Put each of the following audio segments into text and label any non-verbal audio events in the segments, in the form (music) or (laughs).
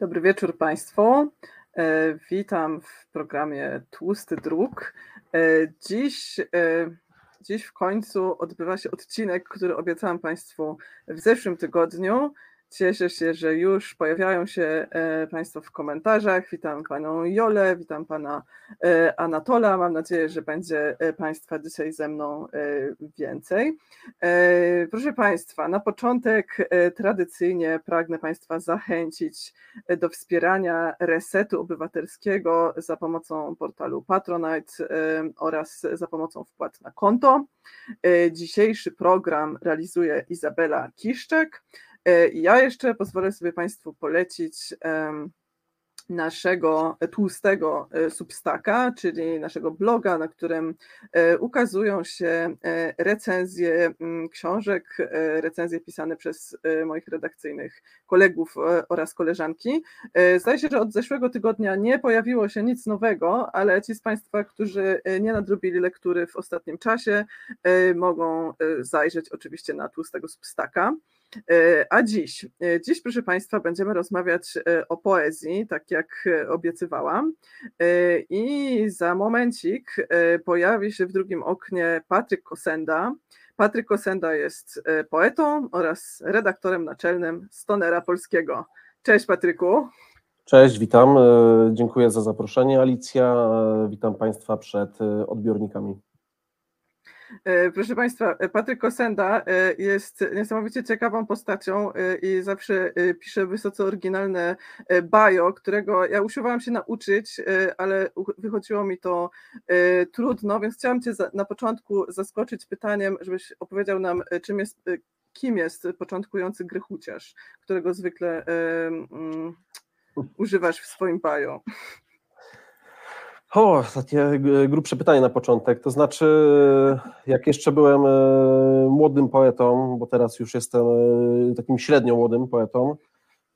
Dobry wieczór Państwu. E, witam w programie Tłusty Druk. E, dziś, e, dziś w końcu odbywa się odcinek, który obiecałam Państwu w zeszłym tygodniu. Cieszę się, że już pojawiają się e, Państwo w komentarzach. Witam Panią Jolę, witam Pana e, Anatola. Mam nadzieję, że będzie e, Państwa dzisiaj ze mną więcej. Proszę Państwa, na początek tradycyjnie pragnę Państwa zachęcić do wspierania resetu obywatelskiego za pomocą portalu Patronite oraz za pomocą wpłat na konto. Dzisiejszy program realizuje Izabela Kiszczek. E, ja jeszcze pozwolę sobie Państwu polecić naszego tłustego e, substaka, czyli naszego bloga, na którym e, ukazują się recenzje książek, recenzje pisane przez moich redakcyjnych kolegów oraz koleżanki. Zdaje się, że od zeszłego tygodnia nie pojawiło się nic nowego, ale ci z Państwa, którzy nie nadrobili lektury w ostatnim czasie, mogą zajrzeć oczywiście na tłustego substaka. E, a dziś, e, dziś proszę Państwa, będziemy rozmawiać e, o poezji, tak jak obiecywałam. I za momencik pojawi się w drugim oknie Patryk Kosenda. Patryk Kosenda jest poetą oraz redaktorem naczelnym Stonera Polskiego. Cześć Patryku. Cześć, witam. Dziękuję za zaproszenie, Alicja. Witam Państwa przed odbiornikami. E, proszę Państwa, e, Patryk Kosenda e, jest niesamowicie ciekawą postacią i zawsze pisze wysoce oryginalne bio, którego ja usiłowałam się nauczyć, ale wychodziło mi to trudno, więc chciałam Cię na początku zaskoczyć pytaniem, żebyś opowiedział nam, czym jest, kim jest początkujący grychuciarz, którego zwykle um, używasz w swoim bio. O, takie grubsze pytanie na początek. To znaczy, jak jeszcze byłem e, młodym poetą, bo teraz już jestem e, takim średnio młodym poetą,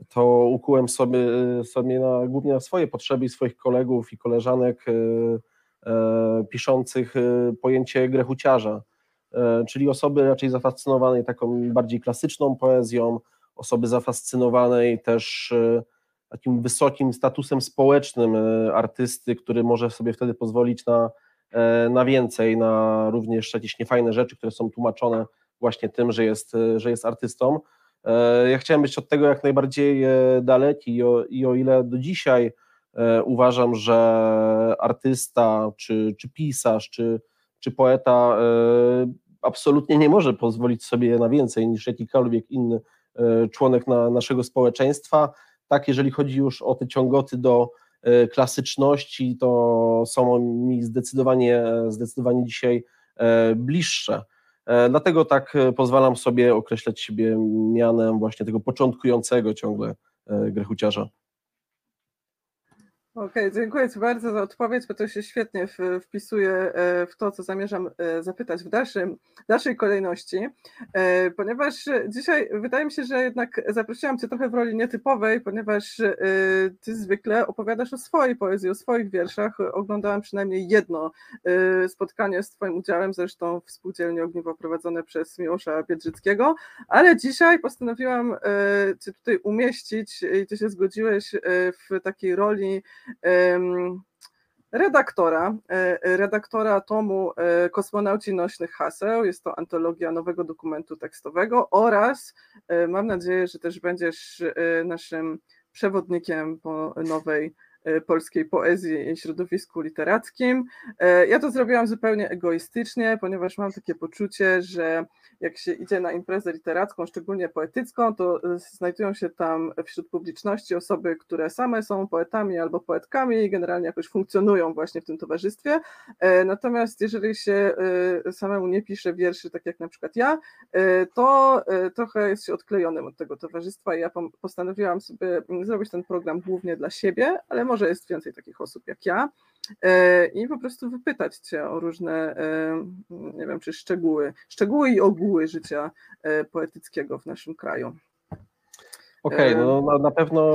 to ukułem sobie, sobie na, głównie na swoje potrzeby i swoich kolegów i koleżanek e, piszących pojęcie grechuciarza, czyli osoby raczej zafascynowanej taką bardziej klasyczną poezją, osoby zafascynowanej też takim wysokim statusem społecznym e, artysty, który może sobie wtedy pozwolić na, e, na więcej, na również jakieś niefajne rzeczy, które są tłumaczone właśnie tym, że jest, e, że jest artystą. Ja chciałem być od tego jak najbardziej daleki i o, i o ile do dzisiaj uważam, że artysta, czy, czy pisarz, czy, czy poeta absolutnie nie może pozwolić sobie na więcej niż jakikolwiek inny członek na naszego społeczeństwa, tak, jeżeli chodzi już o te ciągoty do e, klasyczności, to są mi zdecydowanie, zdecydowanie dzisiaj e, bliższe. E, dlatego tak pozwalam sobie określać siebie mianem właśnie tego początkującego ciągle grechuciarza. Okej, okay, dziękuję Ci bardzo za odpowiedź, bo to się świetnie wpisuje e, w to, co zamierzam e, zapytać w dalszym, dalszej kolejności, e, ponieważ dzisiaj wydaje mi się, że jednak zaprosiłam Cię trochę w roli nietypowej, ponieważ Ty zwykle opowiadasz o swojej poezji, o swoich wierszach. Oglądałam przynajmniej jedno spotkanie z Twoim udziałem, zresztą w spółdzielni Ogniwo prowadzone przez Miłosza Biedrzyckiego, ale dzisiaj postanowiłam Cię tutaj umieścić i Ty się zgodziłeś w takiej roli redaktora, e, redaktora tomu e, Kosmonauci Nośnych Haseł. Jest to antologia nowego dokumentu tekstowego oraz e, mam nadzieję, że też będziesz naszym przewodnikiem po nowej polskiej poezji i środowisku literackim. Ja to zrobiłam zupełnie egoistycznie, ponieważ mam takie poczucie, że jak się idzie na imprezę literacką, szczególnie poetycką, to e, znajdują się tam wśród publiczności osoby, które same są poetami albo poetkami i generalnie jakoś funkcjonują właśnie w tym towarzystwie. E, natomiast jeżeli się e, samemu nie pisze wierszy, tak jak na przykład ja, to trochę jest się odklejonym od tego towarzystwa i ja postanowiłam sobie zrobić ten program głównie dla siebie, ale może jest więcej takich osób jak ja. E, i po prostu wypytać Cię o różne, e, nie wiem, czy szczegóły, szczegóły i ogóły życia e, poetyckiego w naszym kraju. Okej, okay, no na, na pewno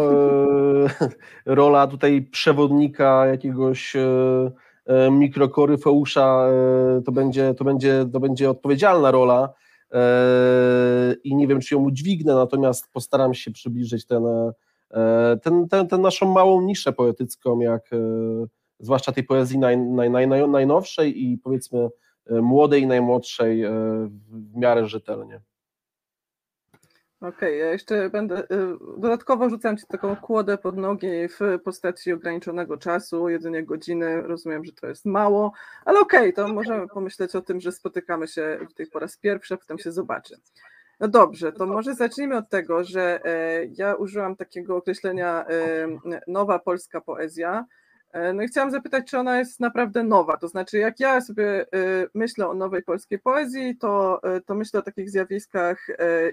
rola tutaj przewodnika jakiegoś mikrokoryfeusza to będzie, to, będzie, to będzie odpowiedzialna rola i nie wiem, czy ją udźwignę, natomiast postaram się przybliżyć ten, ten, ten, ten naszą małą niszę poetycką, jak zwłaszcza tej poezji naj, naj, naj, najnowszej i powiedzmy młodej i najmłodszej w miarę rzetelnie. Okej, okay, ja jeszcze będę. Dodatkowo rzucam Ci taką kłodę pod nogi w postaci ograniczonego czasu, jedynie godziny. Rozumiem, że to jest mało, ale okej, okay, to możemy pomyśleć o tym, że spotykamy się tutaj po raz pierwszy, a potem się zobaczy. No dobrze, to może zacznijmy od tego, że e, ja użyłam takiego określenia e, nowa polska poezja. E, no i chciałam zapytać, czy ona jest naprawdę nowa. To znaczy, jak ja sobie myślę o nowej polskiej poezji, to, to myślę o takich zjawiskach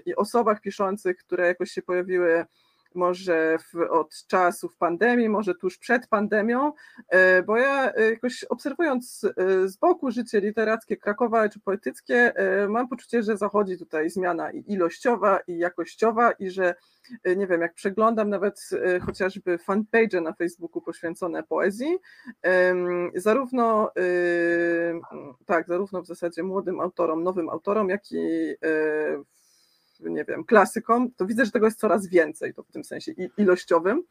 i osobach piszących, które jakoś się pojawiły może w, od czasów pandemii, może tuż przed pandemią, e, bo ja e, jakoś obserwując e, z boku życie literackie Krakowa czy poetyckie, mam poczucie, że zachodzi tutaj zmiana i ilościowa, i jakościowa, i że nie wiem, jak przeglądam nawet chociażby fanpage na Facebooku poświęcone poezji, zarówno tak, zarówno w zasadzie młodym autorom, nowym autorom, jak i nie wiem, klasyką, to widzę, że tego jest coraz więcej, to w tym sensie ilościowym.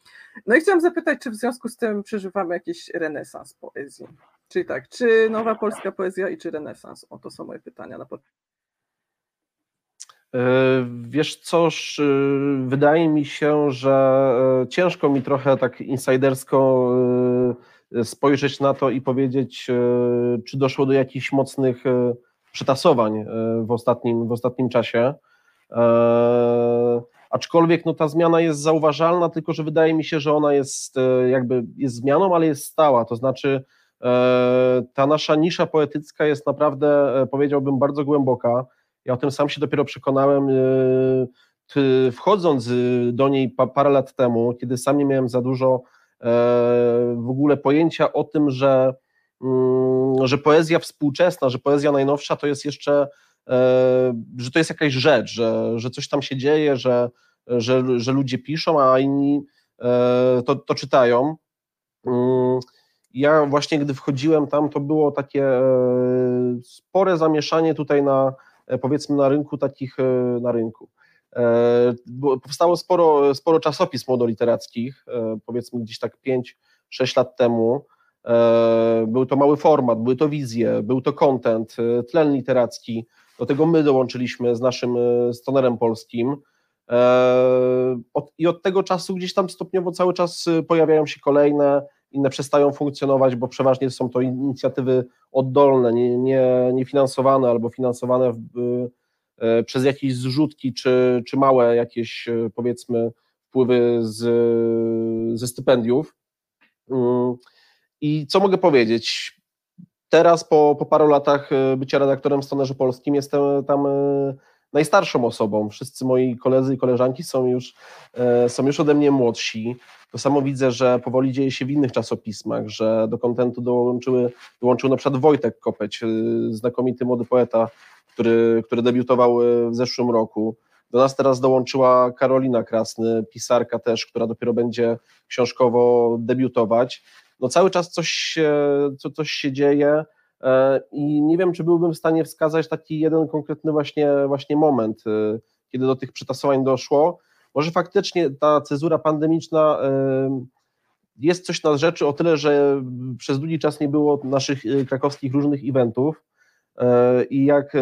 No i chciałam zapytać, czy w związku z tym przeżywamy jakiś renesans poezji? Czyli tak, czy nowa polska poezja i czy renesans? O, to są moje pytania na początku. E, wiesz coż, e, wydaje mi się, że e, ciężko mi trochę tak insidersko spojrzeć na to i powiedzieć, czy doszło do jakichś mocnych przetasowań w ostatnim, w ostatnim czasie. Eee, aczkolwiek no, ta zmiana jest zauważalna, tylko że wydaje mi się, że ona jest e, jakby jest zmianą, ale jest stała. To znaczy, e, ta nasza nisza poetycka jest naprawdę, e, powiedziałbym, bardzo głęboka. Ja o tym sam się dopiero przekonałem, wchodząc do niej parę lat temu, kiedy sam nie miałem za dużo w ogóle pojęcia o tym, że, mm, że poezja współczesna, że poezja najnowsza to jest jeszcze że to jest jakaś rzecz, że, że coś tam się dzieje, że, że, że ludzie piszą, a inni e, to, to czytają. Mm, ja właśnie, gdy wchodziłem tam, to było takie e, spore zamieszanie tutaj na, powiedzmy, na rynku takich, na rynku. Powstało sporo, sporo czasopism młodoliterackich, powiedzmy gdzieś tak 5-6 lat temu. Był to mały format, były to wizje, był to content, tlen literacki, do tego my dołączyliśmy z naszym e, stonerem polskim. E, I od tego czasu gdzieś tam stopniowo cały czas e, pojawiają się kolejne, inne przestają funkcjonować, bo przeważnie są to inicjatywy oddolne, niefinansowane nie, nie albo finansowane w, przez jakieś zrzutki, czy, czy małe jakieś powiedzmy wpływy z, ze stypendiów. Mm. I co mogę powiedzieć? Teraz po, po paru latach e, bycia redaktorem w Stonerze Polskim jestem tam e, najstarszą osobą. Wszyscy moi koledzy i koleżanki są już, e, są już ode mnie młodsi. To samo widzę, że powoli dzieje się w innych czasopismach, że do kontentu dołączyły, dołączył na przykład Wojtek Kopeć, znakomity młody poeta, który, który debiutował w zeszłym roku. Do nas teraz dołączyła Karolina Krasny, pisarka też, która dopiero będzie książkowo debiutować no cały czas coś co, coś się dzieje e, i nie wiem, czy byłbym w stanie wskazać taki jeden konkretny właśnie, właśnie moment, e, kiedy do tych przetasowań doszło. Może faktycznie ta cezura pandemiczna e, jest coś na rzeczy o tyle, że przez długi czas nie było naszych krakowskich różnych eventów i jak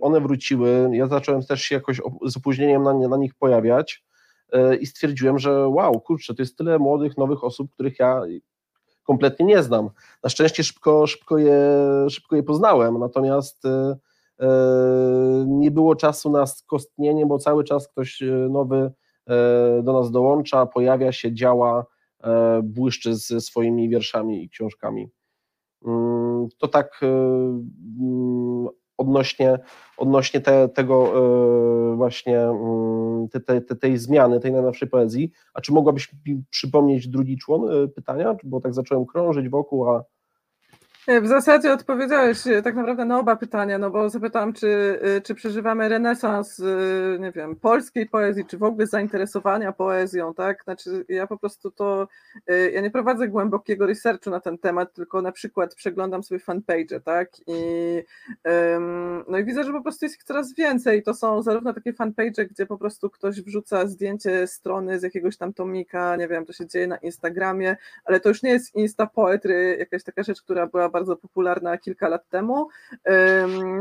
one wróciły, ja zacząłem też się jakoś z opóźnieniem na, na nich pojawiać i stwierdziłem, że wow, kurczę, to jest tyle młodych, nowych osób, których ja kompletnie nie znam. Na szczęście szybko, szybko, je, szybko je poznałem, natomiast e, e, nie było czasu na skostnienie, bo cały czas ktoś e, nowy do nas dołącza, pojawia się, działa, błyszczy ze swoimi wierszami i książkami. Mm, to tak mm, odnośnie, odnośnie te, tego e, właśnie mm, te, te, tej zmiany, tej najnowszej poezji. A czy mogłabyś przypomnieć drugi człon e, pytania? Bo tak zacząłem krążyć wokół, a W zasadzie odpowiedziałeś e, tak naprawdę na oba pytania, no bo zapytałam, czy, e, czy przeżywamy renesans, e, nie wiem, polskiej poezji, czy w ogóle zainteresowania poezją, tak? Znaczy ja po prostu to, ja nie prowadzę głębokiego researchu na ten temat, tylko na przykład przeglądam sobie fanpage, tak? I, no i widzę, że po prostu jest ich coraz więcej. To są zarówno takie fanpage, gdzie po prostu ktoś wrzuca zdjęcie strony z jakiegoś tam tomika, nie wiem, to się dzieje na Instagramie, ale to już nie jest Insta Poetry, jakaś taka rzecz, która była bardzo popularna kilka lat temu.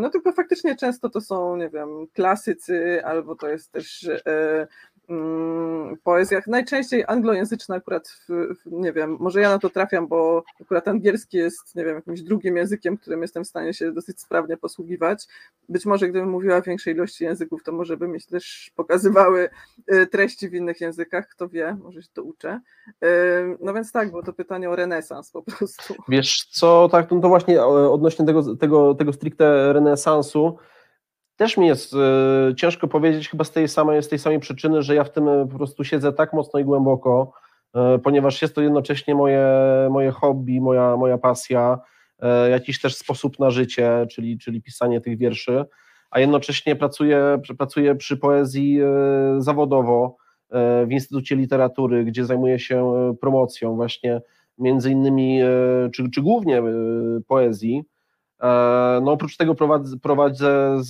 No tylko faktycznie często to są, nie wiem, klasycy, albo to jest też e, poezjach, najczęściej anglojęzyczne akurat, w, w, nie wiem, może ja na to trafiam, bo akurat angielski jest, nie wiem, jakimś drugim językiem, którym jestem w stanie się dosyć sprawnie posługiwać. Być może gdybym mówiła większej ilości języków, to może by mi też pokazywały y, treści w innych językach, kto wie, może się to uczę. Y, no więc tak, było to pytanie o renesans po prostu. Wiesz co, tak, no to właśnie odnośnie tego, tego, tego stricte renesansu, też mi jest y, ciężko powiedzieć, chyba z tej, samej, z tej samej przyczyny, że ja w tym e, po prostu siedzę tak mocno i głęboko, y, ponieważ jest to jednocześnie moje, moje hobby, moja, moja pasja, y, jakiś też sposób na życie, czyli, czyli pisanie tych wierszy, a jednocześnie pracuję, pracuję przy poezji zawodowo w Instytucie Literatury, gdzie zajmuję się promocją właśnie między innymi, czy, czy głównie poezji, no oprócz tego prowadzę, prowadzę z,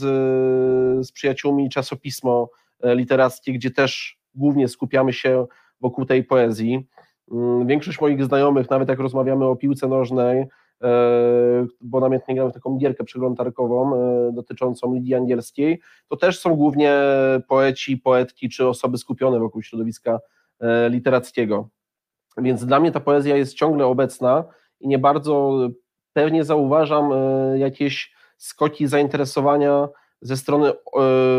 z przyjaciółmi czasopismo e, literackie, gdzie też głównie skupiamy się wokół tej poezji. Mm, większość moich znajomych, nawet jak rozmawiamy o piłce nożnej, e, bo namiętnie gramy w taką gierkę przeglądarkową dotyczącą Lidii Angielskiej, to też są głównie poeci, poetki czy osoby skupione wokół środowiska literackiego. Więc dla mnie ta poezja jest ciągle obecna i nie bardzo pewnie zauważam e, jakieś skoki zainteresowania ze strony e,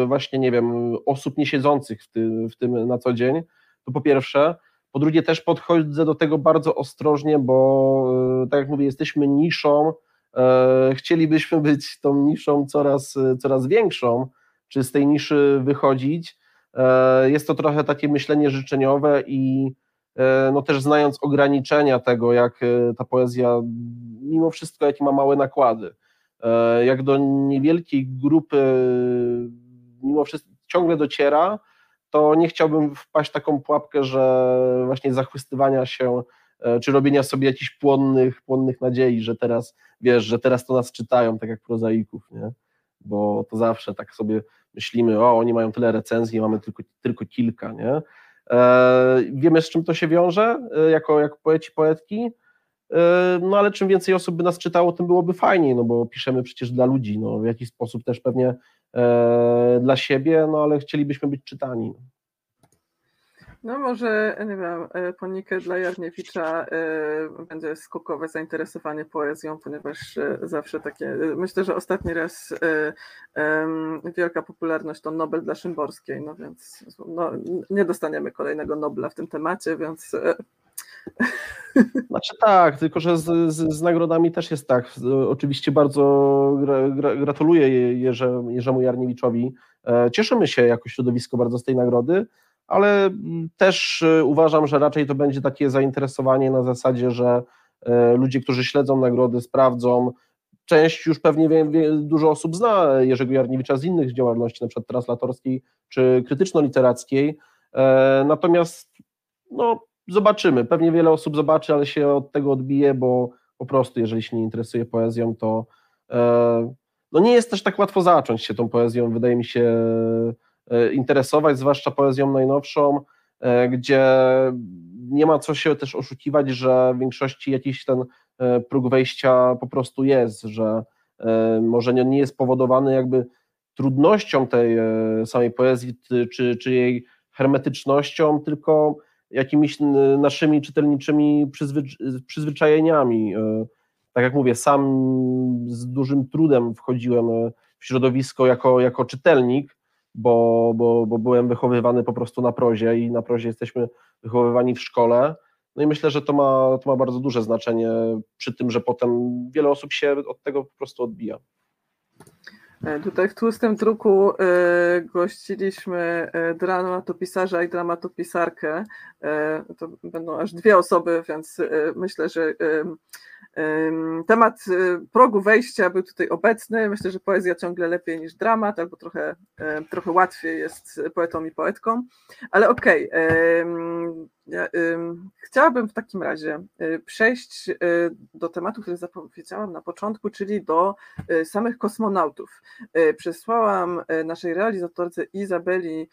właśnie, nie wiem, osób niesiedzących w tym, w tym na co dzień, to po pierwsze. Po drugie też podchodzę do tego bardzo ostrożnie, bo e, tak jak mówię, jesteśmy niszą, chcielibyśmy być tą niszą coraz, coraz większą, czy z tej niszy wychodzić. Jest to trochę takie myślenie życzeniowe i no też znając ograniczenia tego, jak e, ta poezja mimo wszystko, jakie ma małe nakłady, e, jak do niewielkiej grupy mimo wszystko ciągle dociera, to nie chciałbym wpaść w taką pułapkę, że właśnie zachwystywania się, czy robienia sobie jakichś płonnych, płonnych nadziei, że teraz, wiesz, że teraz to nas czytają, tak jak prozaików, nie? Bo to zawsze tak sobie myślimy, o, oni mają tyle recenzji, mamy tylko, tylko kilka, nie? E, wiemy, z czym to się wiąże, e, jako, jako poeci, poetki, e, no ale czym więcej osób by nas czytało, tym byłoby fajniej, no bo piszemy przecież dla ludzi, no w jakiś sposób też pewnie dla siebie, no ale chcielibyśmy być czytani. No może, nie wiem, ponikę dla Jarniewicza będzie skokowe zainteresowanie poezją, ponieważ zawsze takie, myślę, że ostatni raz wielka popularność to Nobel dla Szymborskiej, no więc no, nie dostaniemy kolejnego Nobla w tym temacie, więc... E, (laughs) znaczy tak, tylko że z, z, z nagrodami też jest tak. Oczywiście bardzo gra, gra, gratuluję Jerze, Jerzemu Jarniewiczowi. E, cieszymy się jako środowisko bardzo z tej nagrody, ale też e, uważam, że raczej to będzie takie zainteresowanie na zasadzie, że ludzie, którzy śledzą nagrody, sprawdzą, część już pewnie wie, wie, dużo osób zna Jerzego Jarniewicza z innych działalności, na przykład translatorskiej czy krytyczno-literackiej, e, natomiast no, zobaczymy, pewnie wiele osób zobaczy, ale się od tego odbije, bo po prostu jeżeli się nie interesuje poezją, to e, no nie jest też tak łatwo zacząć się tą poezją, wydaje mi się, interesować, zwłaszcza poezją najnowszą, e, gdzie nie ma co się też oszukiwać, że w większości jakiś ten E, próg wejścia po prostu jest, że e, może nie jest powodowany jakby trudnością tej e, samej poezji, czy, czy jej hermetycznością, tylko jakimiś naszymi czytelniczymi przyzwycz przyzwyczajeniami. Tak jak mówię, sam z dużym trudem wchodziłem w środowisko jako, jako czytelnik, bo, bo, bo byłem wychowywany po prostu na prozie i na prozie jesteśmy wychowywani w szkole. No i myślę, że to ma, to ma bardzo duże znaczenie przy tym, że potem wiele osób się od tego po prostu odbija. E, tutaj w tłustym druku e, gościliśmy e, dramatopisarza i dramatopisarkę. To będą aż dwie osoby, więc myślę, że Temat progu wejścia był tutaj obecny. Myślę, że poezja ciągle lepiej niż dramat, albo trochę, trochę łatwiej jest poetą i poetką. Ale okej, okay. Chciałabym w takim razie y, przejść y, do tematu, który zapowiedziałam na początku, czyli do samych kosmonautów. Przesłałam naszej realizatorce Izabeli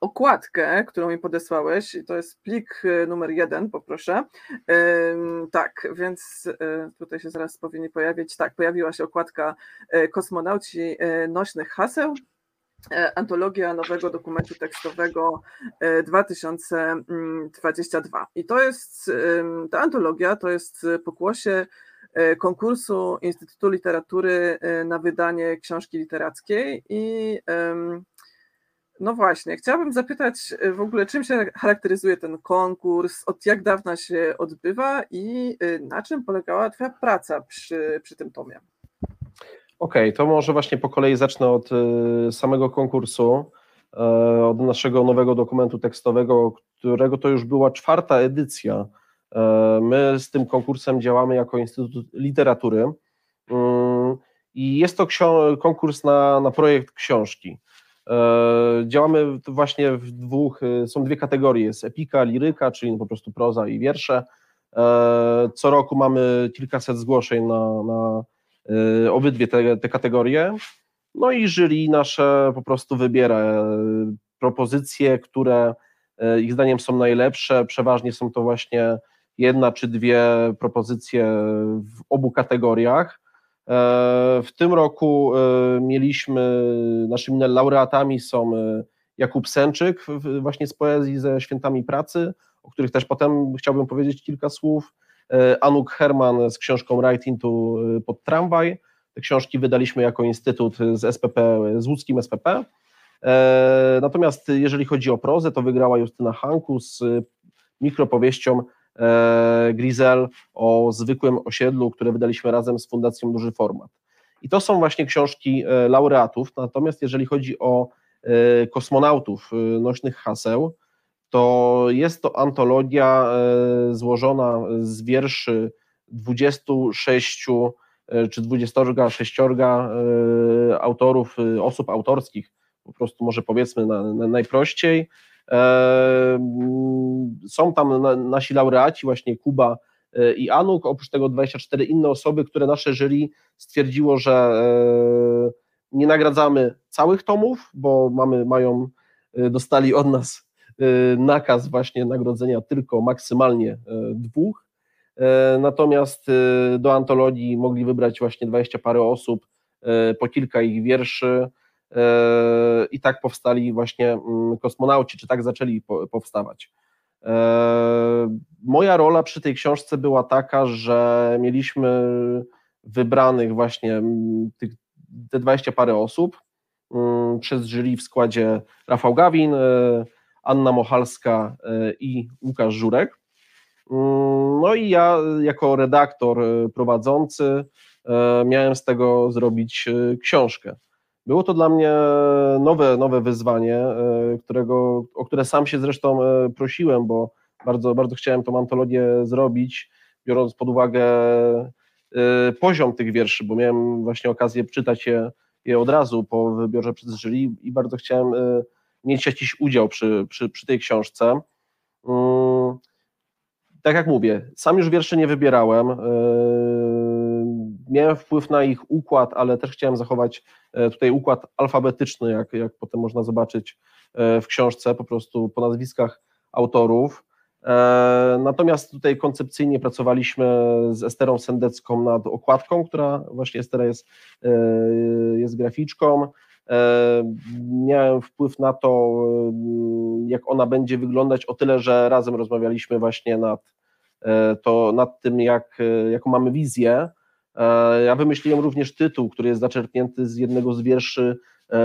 okładkę, którą mi podesłałeś, to jest plik numer jeden, poproszę. Tak, więc tutaj się zaraz powinni pojawić. Tak, pojawiła się okładka Kosmonauci Nośnych Haseł. Antologia nowego dokumentu tekstowego 2022. I to jest, ta antologia to jest pokłosie konkursu Instytutu Literatury na wydanie książki literackiej i no właśnie, chciałabym zapytać w ogóle, czym się charakteryzuje ten konkurs, od jak dawna się odbywa i na czym polegała Twoja praca przy, przy tym tomie? Okej, okay, to może właśnie po kolei zacznę od y, samego konkursu, od naszego nowego dokumentu tekstowego, którego to już była czwarta edycja. My z tym konkursem działamy jako Instytut Literatury i jest to konkurs na, na projekt książki. Działamy właśnie w dwóch, są dwie kategorie, jest epika, liryka, czyli po prostu proza i wiersze. Co roku mamy kilkaset zgłoszeń na, na obydwie te, te kategorie. No i jury nasze po prostu wybiera propozycje, które ich zdaniem są najlepsze. Przeważnie są to właśnie jedna czy dwie propozycje w obu kategoriach. E, w tym roku mieliśmy, naszymi laureatami są Jakub Sęczyk, właśnie z poezji ze Świętami Pracy, o których też potem chciałbym powiedzieć kilka słów. Anuk Herman z książką Writing to pod tramwaj. Te książki wydaliśmy jako instytut z SPP, z łódzkim SPP. Natomiast jeżeli chodzi o prozę, to wygrała Justyna Hanku z mikropowieścią E, Grizel o zwykłym osiedlu, które wydaliśmy razem z Fundacją Duży Format. I to są właśnie książki e, laureatów, natomiast jeżeli chodzi o e, kosmonautów nośnych haseł, to jest to antologia złożona z wierszy 26 czy 26 autorów, osób autorskich, po prostu może powiedzmy na, na najprościej, są tam nasi laureaci, właśnie Kuba e, i Anuk, oprócz tego 24 inne osoby, które nasze jury stwierdziło, że e, nie nagradzamy całych tomów, bo mamy, mają, e, dostali od nas nakaz właśnie nagrodzenia tylko maksymalnie dwóch. Natomiast do antologii mogli wybrać właśnie 20 parę osób, po kilka ich wierszy, i tak powstali właśnie mm, kosmonauci, czy tak zaczęli powstawać. Moja rola przy tej książce była taka, że mieliśmy wybranych właśnie mm, tych, te 20 parę osób mm, przez jury w składzie Rafał Gawin, Anna Mochalska i Łukasz Żurek. No i ja jako redaktor prowadzący miałem z tego zrobić książkę. Było to dla mnie nowe, nowe wyzwanie, e, którego, o które sam się zresztą e, prosiłem, bo bardzo, bardzo chciałem tą antologię zrobić, biorąc pod uwagę e, poziom tych wierszy, bo miałem właśnie okazję czytać je, je od razu po wybiorze przez jury i bardzo chciałem mieć jakiś udział przy, przy, przy tej książce. Mm, tak jak mówię, sam już wierszy nie wybierałem miałem wpływ na ich układ, ale też chciałem zachować e, tutaj układ alfabetyczny, jak, jak potem można zobaczyć e, w książce, po prostu po nazwiskach autorów. E, natomiast tutaj koncepcyjnie pracowaliśmy z Esterą Sendecką nad okładką, która właśnie Estera jest, jest graficzką. Miałem wpływ na to, jak ona będzie wyglądać, o tyle, że razem rozmawialiśmy właśnie nad, to, nad tym, jak, jaką mamy wizję E, ja wymyśliłem również tytuł, który jest zaczerpnięty z jednego z wierszy e,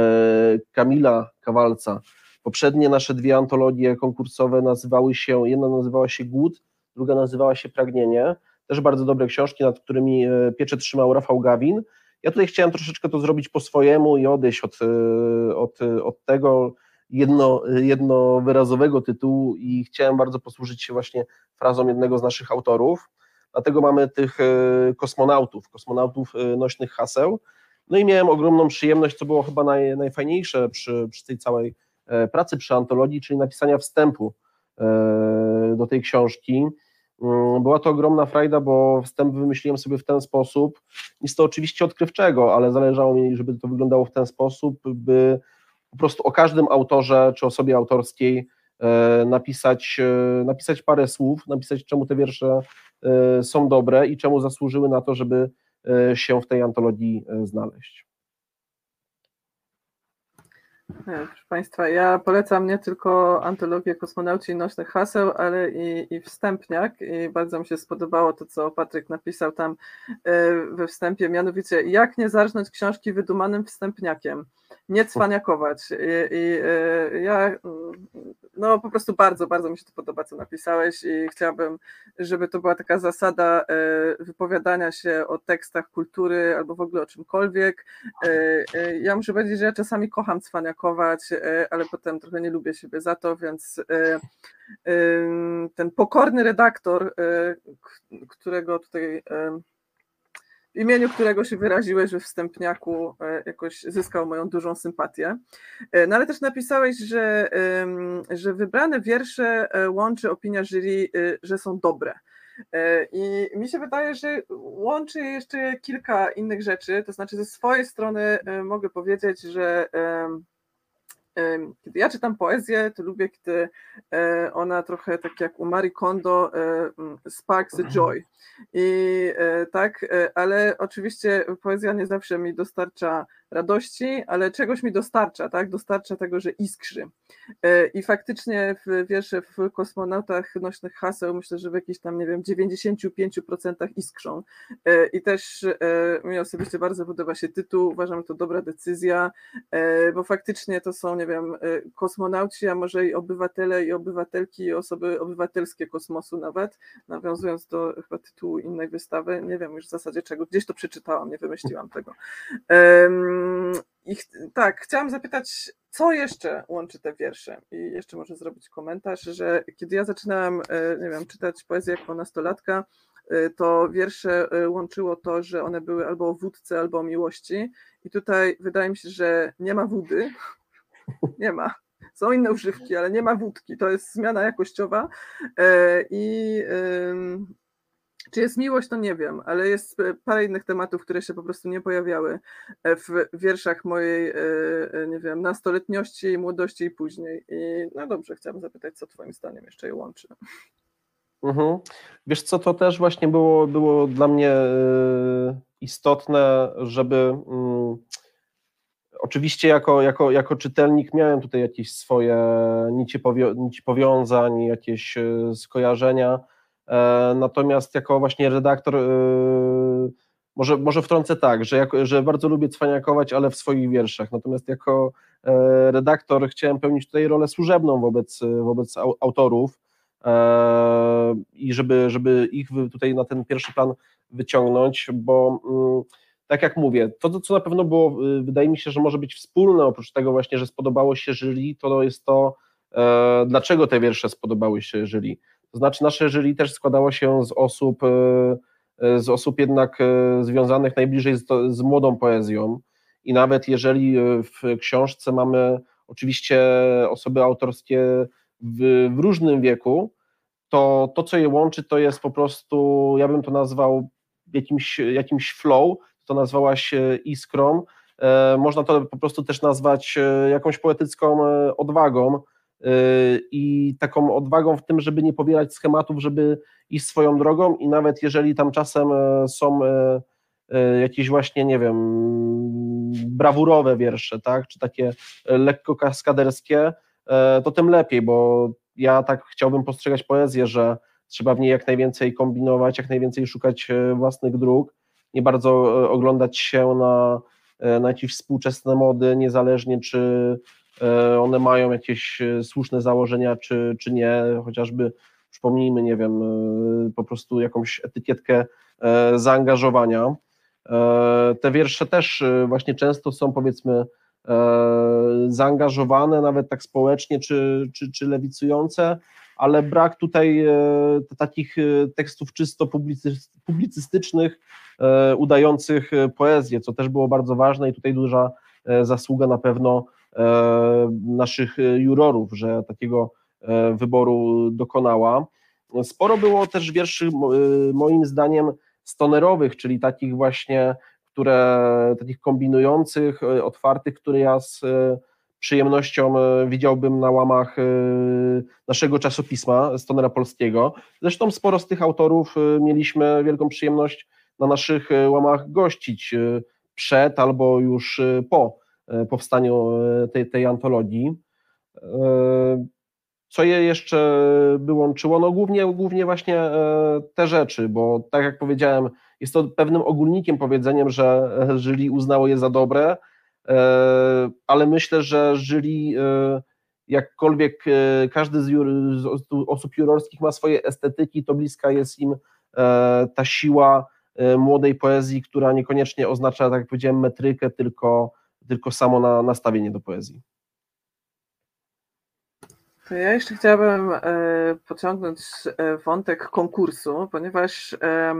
Kamila Kawalca. Poprzednie nasze dwie antologie konkursowe nazywały się, jedna nazywała się Głód, druga nazywała się Pragnienie. Też bardzo dobre książki, nad którymi e, pieczę trzymał Rafał Gawin. Ja tutaj chciałem troszeczkę to zrobić po swojemu i odejść od, od, od tego jedno, jednowyrazowego tytułu i chciałem bardzo posłużyć się właśnie frazą jednego z naszych autorów. dlatego mamy tych kosmonautów, kosmonautów nośnych haseł. No i miałem ogromną przyjemność, co było chyba naj, najfajniejsze przy, przy tej całej pracy przy antologii, czyli napisania wstępu do tej książki. Mm, była to ogromna frajda, bo wstęp wymyśliłem sobie w ten sposób. Jest to oczywiście odkrywczego, ale zależało mi, żeby to wyglądało w ten sposób, by po prostu o każdym autorze czy osobie autorskiej e, napisać, e, napisać parę słów, napisać czemu te wiersze e, są dobre i czemu zasłużyły na to, żeby się w tej antologii znaleźć. Proszę Państwa, ja polecam nie tylko antologię Kosmonauci Nośnych Haseł, ale i, i wstępniak. I bardzo mi się spodobało to, co Patryk napisał tam e, we wstępie, mianowicie jak nie zarżnąć książki wydumanym wstępniakiem nie cwaniakować. I, i e, ja no po prostu bardzo, bardzo mi się to podoba, co napisałeś i chciałabym, żeby to była taka zasada e, wypowiadania się o tekstach kultury albo w ogóle o czymkolwiek. E, ja muszę powiedzieć, że ja czasami kocham cwaniakować, ale potem trochę nie lubię siebie za to, więc ten pokorny redaktor, którego tutaj w imieniu którego się wyraziłeś we wstępniaku, e, jakoś zyskał moją dużą sympatię. E, no ale też napisałeś, że, że wybrane wiersze e, łączy opinia jury, że są dobre. I mi się wydaje, że łączy jeszcze kilka innych rzeczy. To znaczy, ze swojej strony mogę powiedzieć, że kiedy ja czytam poezję, to lubię, kiedy e, ona trochę tak jak u Marie Kondo e, sparks a joy. I e, tak, ale oczywiście poezja nie zawsze mi dostarcza radości, ale czegoś mi dostarcza, tak? Dostarcza tego, że iskrzy. E, I faktycznie w wiersze w kosmonautach nośnych haseł myślę, że w jakichś tam, nie wiem, 95% iskrzą. E, I też e, mi osobiście bardzo podoba się tytuł, uważam to dobra decyzja, bo faktycznie to są, nie wiem, kosmonauci, a może i obywatele i obywatelki, i osoby obywatelskie kosmosu nawet, nawiązując do chyba tytułu innej wystawy, nie wiem już w zasadzie czego, gdzieś to przeczytałam, nie wymyśliłam tego. I ch tak, chciałam zapytać, co jeszcze łączy te wiersze? I jeszcze może zrobić komentarz, że kiedy ja zaczynałam, e, nie wiem, czytać poezję jako nastolatka, e, to wiersze e, łączyło to, że one były albo o wódce, albo o miłości. I tutaj wydaje mi się, że nie ma wody. Nie ma. Są inne używki, ale nie ma wódki. To jest zmiana jakościowa. I czy jest miłość, to nie wiem, ale jest e, parę innych tematów, które się po prostu nie pojawiały e, w wierszach mojej, e, nie wiem, nastoletniości, młodości i później. I no dobrze, chciałam zapytać, co Twoim zdaniem jeszcze je łączy. Mhm. Wiesz co, to też właśnie było, było dla mnie istotne, żeby mm, oczywiście jako, jako, jako czytelnik miałem tutaj jakieś swoje nici, powią nici powiązań, jakieś skojarzenia, natomiast jako właśnie redaktor, e, może, może wtrącę tak, że, jako, że bardzo lubię cwaniakować, ale w swoich wierszach. Natomiast jako e, redaktor chciałem pełnić tutaj rolę służebną wobec, wobec autorów i żeby, żeby ich tutaj na ten pierwszy plan wyciągnąć, bo mm, tak jak mówię, to co na pewno było, wydaje mi się, że może być wspólne, oprócz tego właśnie, że spodobało się jury, to jest to, dlaczego te wiersze spodobały się jury. To znaczy nasze jury też składało się z osób, e, e, z osób jednak e, związanych najbliżej z, z młodą poezją. I nawet jeżeli w książce mamy oczywiście osoby autorskie w, w różnym wieku, to to, co je łączy, to jest po prostu, ja bym to nazwał jakimś, jakimś flow, to nazwałaś iskrą, można to po prostu też nazwać jakąś poetycką odwagą, i taką odwagą w tym, żeby nie pobierać schematów, żeby iść swoją drogą i nawet jeżeli tam czasem e, są e, e, jakieś właśnie, nie wiem, brawurowe wiersze, tak, czy takie lekko kaskaderskie, to tym lepiej, bo ja tak chciałbym postrzegać poezję, że trzeba w niej jak najwięcej kombinować, jak najwięcej szukać własnych dróg, nie bardzo oglądać się na, na jakieś współczesne mody, niezależnie czy one mają jakieś e, słuszne założenia, czy, czy nie, chociażby przypomnijmy, nie wiem, e, po prostu jakąś etykietkę zaangażowania. Te wiersze też właśnie często są powiedzmy zaangażowane, nawet tak społecznie, czy, czy, czy lewicujące, ale brak tutaj takich tekstów czysto publicystycznych, udających poezję, co też było bardzo ważne i tutaj duża zasługa na pewno naszych jurorów, że takiego wyboru dokonała. Sporo było też wierszy moim zdaniem stonerowych, czyli takich właśnie, które takich kombinujących, e, otwartych, które ja z e, przyjemnością e, widziałbym na łamach naszego czasopisma Stonera Polskiego. Zresztą sporo z tych autorów mieliśmy wielką przyjemność na naszych łamach gościć przed albo już po powstaniu tej, tej antologii. Co je jeszcze by łączyło? No głównie, głównie właśnie e, te rzeczy, bo tak jak powiedziałem, jest to pewnym ogólnikiem powiedzeniem, że jury uznało je za dobre, e, ale myślę, że e, jakkolwiek każdy z, z osób jurorskich ma swoje estetyki, to bliska jest im ta siła młodej poezji, która niekoniecznie oznacza, tak jak powiedziałem, metrykę, tylko, tylko samo na, nastawienie do poezji. To ja jeszcze chciałabym e, pociągnąć e, wątek konkursu, ponieważ e,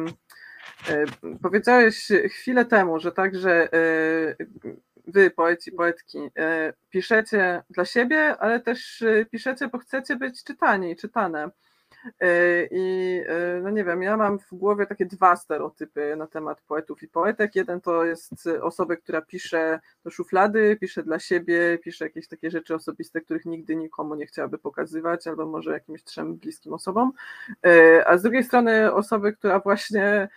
powiedziałeś chwilę temu, że także wy, poeci, poetki, piszecie dla siebie, ale też piszecie, bo chcecie być czytani, czytane. E, I e, no nie wiem, ja mam w głowie takie dwa stereotypy na temat poetów i poetek. Jeden to jest osoba, która pisze do szuflady, pisze dla siebie, pisze jakieś takie rzeczy osobiste, których nigdy nikomu nie chciałaby pokazywać, albo może jakimś trzem bliskim osobom. E, a z drugiej strony osoby, która właśnie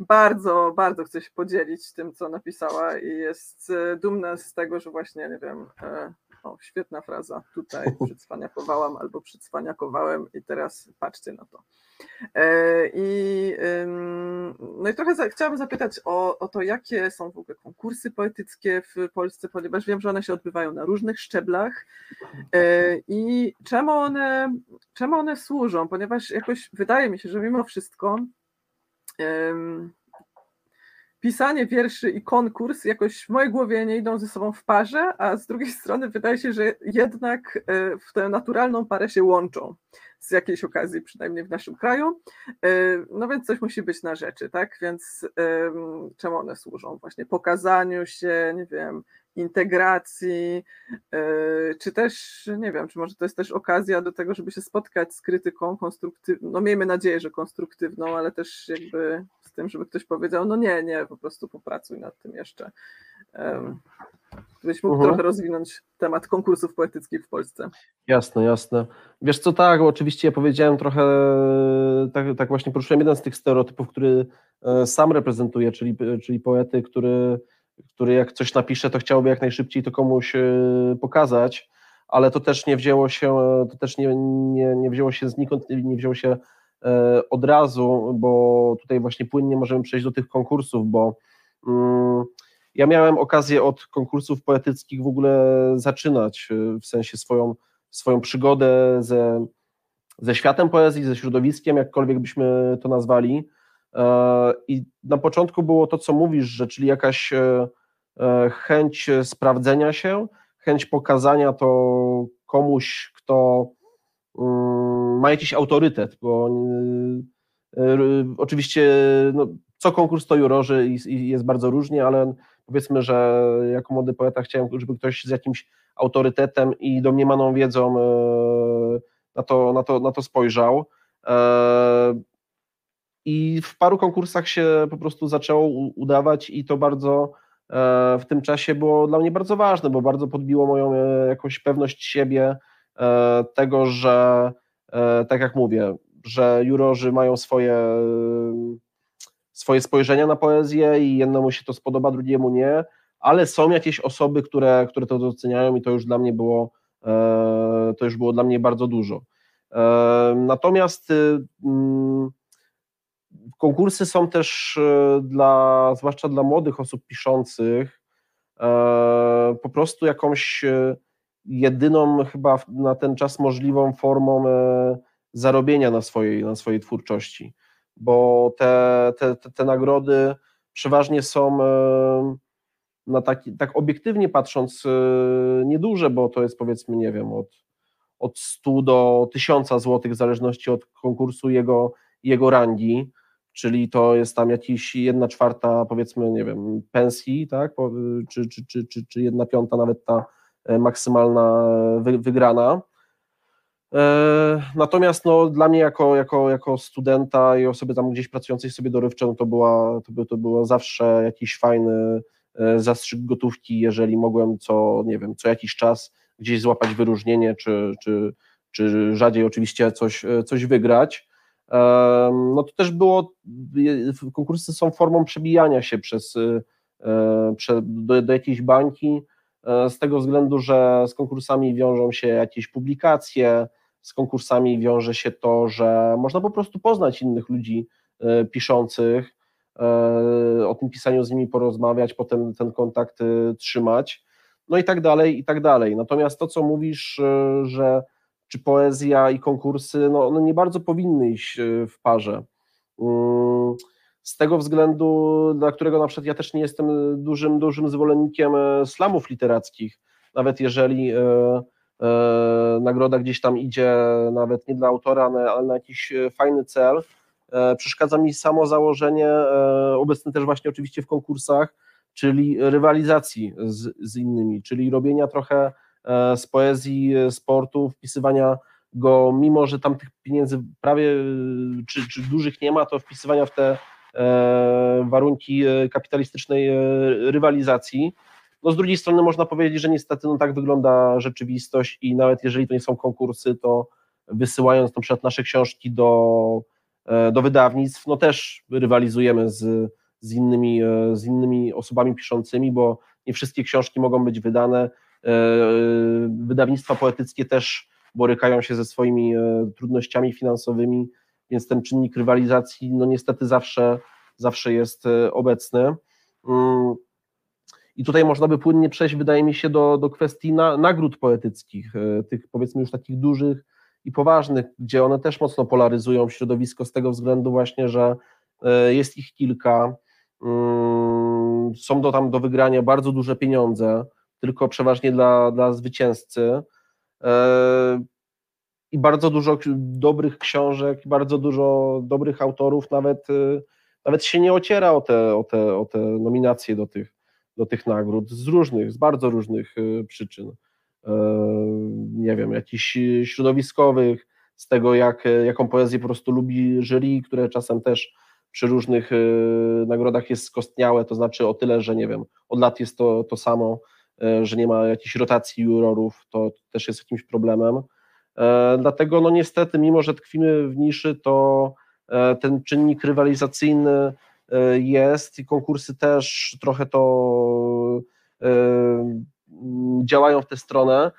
bardzo, bardzo chce się podzielić tym, co napisała i jest dumna z tego, że właśnie, nie wiem, o, świetna fraza. Tutaj (laughs) przycwaniakowałam albo przycwaniakowałem i teraz patrzcie na to. E, I, no i trochę za, chciałabym zapytać o, o to, jakie są w ogóle konkursy poetyckie w Polsce, ponieważ wiem, że one się odbywają na różnych szczeblach e, i czemu one, czemu one służą, ponieważ jakoś wydaje mi się, że mimo wszystko pisanie wierszy i konkurs jakoś w mojej głowie nie idą ze sobą w parze, a z drugiej (laughs) strony wydaje się, że jednak e, w tę naturalną parę się łączą z jakiejś okazji, przynajmniej w naszym kraju. E, no więc coś musi być na rzeczy, tak? Więc czemu one służą? Właśnie pokazaniu się, nie wiem, integracji, e, czy też, nie wiem, czy może to jest też okazja do tego, żeby się spotkać z krytyką konstruktywną, no miejmy nadzieję, że konstruktywną, ale też jakby tym, żeby ktoś powiedział, no nie, nie, po prostu popracuj nad tym jeszcze. Gdybyś mógł uh mhm. -huh. trochę rozwinąć temat konkursów poetyckich w Polsce. Jasne, jasne. Wiesz co, tak, oczywiście ja powiedziałem trochę, tak, tak właśnie poruszyłem jeden z tych stereotypów, który e, sam reprezentuję, czyli, czyli poety, który, który jak coś napisze, to chciałby jak najszybciej to komuś e, pokazać, ale to też nie wzięło się, to też nie, nie, nie wzięło się znikąd, nie wzięło się E, od razu, bo tutaj właśnie płynnie możemy przejść do tych konkursów, bo mm, ja miałem okazję od konkursów poetyckich w ogóle zaczynać, e, w sensie swoją, swoją przygodę ze, ze światem poezji, ze środowiskiem, jakkolwiek byśmy to nazwali. E, I na początku było to, co mówisz, że czyli jakaś chęć sprawdzenia się, chęć pokazania to komuś, kto ma jakiś autorytet, bo y, y, oczywiście no, co konkurs to jurorzy i jest bardzo różnie, ale powiedzmy, że jako młody poeta chciałem, żeby ktoś z jakimś autorytetem i domniemaną wiedzą e, na to, na to, na to spojrzał. E, I w paru konkursach się po prostu zaczęło udawać i to bardzo e, w tym czasie było dla mnie bardzo ważne, bo bardzo podbiło moją jakąś pewność siebie, E, tego, że e, tak jak mówię, że jurorzy mają swoje, swoje spojrzenia na poezję i jednemu się to spodoba, drugiemu nie, ale są jakieś osoby, które, które to doceniają i to już dla mnie było e, to już było dla mnie bardzo dużo. Natomiast mm, konkursy są też dla, zwłaszcza dla młodych osób piszących, po prostu jakąś jedyną chyba na ten czas możliwą formą e, zarobienia na swojej, na swojej twórczości, bo te, te, te, nagrody przeważnie są e, na taki, tak obiektywnie patrząc e, nieduże, bo to jest powiedzmy, nie wiem, od, od 100 do 1000 zł, w zależności od konkursu jego, jego rangi, czyli to jest tam jakiś jedna czwarta, powiedzmy, nie wiem, pensji, tak, czy, czy, czy, czy, czy piąta nawet ta maksymalna wygrana. Natomiast no, dla mnie jako, jako, jako studenta i osoby tam gdzieś pracującej sobie dorywcze, no to, była, to, by, to było zawsze jakiś fajny zastrzyk gotówki, jeżeli mogłem co, nie wiem, co jakiś czas gdzieś złapać wyróżnienie, czy, czy, czy rzadziej oczywiście coś, coś wygrać. No to też było, konkursy są formą przebijania się przez, do, do jakiejś bańki, z tego względu, że z konkursami wiążą się jakieś publikacje, z konkursami wiąże się to, że można po prostu poznać innych ludzi e, piszących, e, o tym pisaniu z nimi porozmawiać, potem ten kontakt e, trzymać, no i tak dalej, i tak dalej. Natomiast to, co mówisz, że czy poezja i konkursy, no one nie bardzo powinny iść w parze. Z tego względu, dla którego na przykład ja też nie jestem dużym, dużym zwolennikiem slamów literackich, nawet jeżeli E, nagroda gdzieś tam idzie nawet nie dla autora, ale na jakiś e, fajny cel. E, przeszkadza mi samo założenie, obecne też właśnie oczywiście w konkursach, czyli rywalizacji z, z innymi, czyli robienia trochę z poezji sportu, wpisywania go, mimo że tam tych pieniędzy prawie czy, czy dużych nie ma, to wpisywania w te warunki kapitalistycznej rywalizacji. No z drugiej strony można powiedzieć, że niestety no, tak wygląda rzeczywistość i nawet jeżeli to nie są konkursy, to wysyłając na przykład nasze książki do, e, do wydawnictw, no też rywalizujemy z, z, innymi, e, z innymi osobami piszącymi, bo nie wszystkie książki mogą być wydane. E, wydawnictwa poetyckie też borykają się ze swoimi trudnościami finansowymi, więc ten czynnik rywalizacji no niestety zawsze, zawsze jest obecny. Mm, i tutaj można by płynnie przejść, wydaje mi się, do, do kwestii na, nagród poetyckich, e, tych powiedzmy już takich dużych i poważnych, gdzie one też mocno polaryzują środowisko z tego względu właśnie, że e, jest ich kilka, mm, są do tam do wygrania bardzo duże pieniądze, tylko przeważnie dla, dla zwycięzcy. E, i bardzo dużo dobrych książek, bardzo dużo dobrych autorów nawet, nawet się nie ociera o te, o te, o te nominacje do tych, do tych nagród z różnych, z bardzo różnych y, przyczyn. E, nie wiem, jakichś środowiskowych, z tego, jak, jaką poezję po prostu lubi jury, które czasem też przy różnych y, nagrodach jest skostniałe, to znaczy o tyle, że nie wiem, od lat jest to, to samo, że nie ma jakiejś rotacji jurorów, to też jest jakimś problemem. E, dlatego no niestety, mimo że tkwimy w niszy, to ten czynnik rywalizacyjny E, jest i konkursy też trochę to e, działają w tę stronę.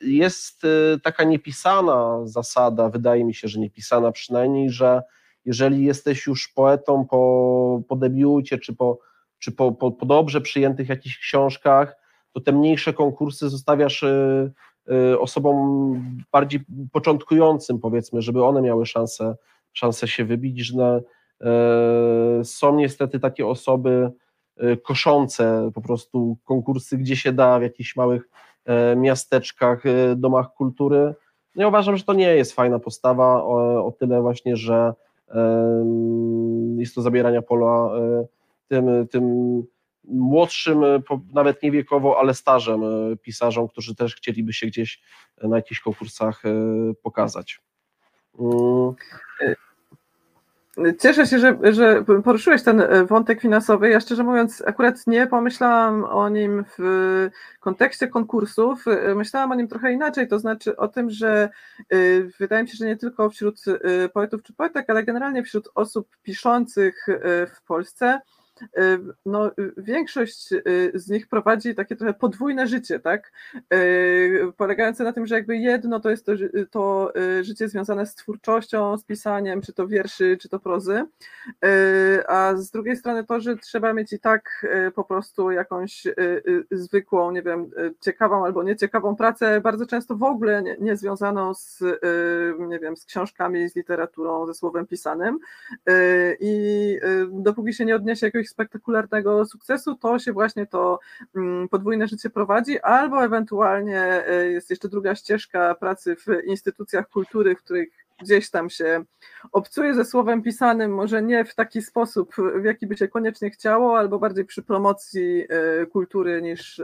Jest e, taka niepisana zasada, wydaje mi się, że niepisana przynajmniej, że jeżeli jesteś już poetą po, po debiucie, czy, po, czy po, po, po dobrze przyjętych jakichś książkach, to te mniejsze konkursy zostawiasz osobom bardziej początkującym, powiedzmy, żeby one miały szansę, szansę się wybić, że E, są niestety takie osoby e, koszące po prostu konkursy, gdzie się da w jakichś małych miasteczkach, domach kultury. No ja uważam, że to nie jest fajna postawa, o, o tyle właśnie, że jest to zabierania pola tym, tym młodszym, nawet nie wiekowo, ale starzem pisarzom, którzy też chcieliby się gdzieś na jakichś konkursach pokazać. Mm. Cieszę się, że, że poruszyłeś ten e, wątek finansowy. Ja szczerze mówiąc, akurat nie pomyślałam o nim w kontekście konkursów. E, myślałam o nim trochę inaczej, to znaczy o tym, że e, wydaje mi się, że nie tylko wśród poetów czy poetek, ale generalnie wśród osób piszących w Polsce no, y, większość y, z nich prowadzi takie trochę podwójne życie, tak? Polegające na tym, że jakby jedno to jest to, to życie związane z twórczością, z pisaniem, czy to wierszy, czy to prozy, a z drugiej strony to, że trzeba mieć i tak po prostu jakąś zwykłą, nie wiem, ciekawą albo nieciekawą pracę, bardzo często w ogóle nie, nie związaną z, nie wiem, z książkami, z literaturą, ze słowem pisanym i dopóki się nie odniesie jakiegoś jakiegoś spektakularnego sukcesu, to się właśnie to mm, podwójne życie prowadzi, albo ewentualnie jest jeszcze druga ścieżka pracy w instytucjach kultury, w których gdzieś tam się obcuje ze słowem pisanym, może nie w taki sposób, w jaki by się koniecznie chciało, albo bardziej przy promocji kultury niż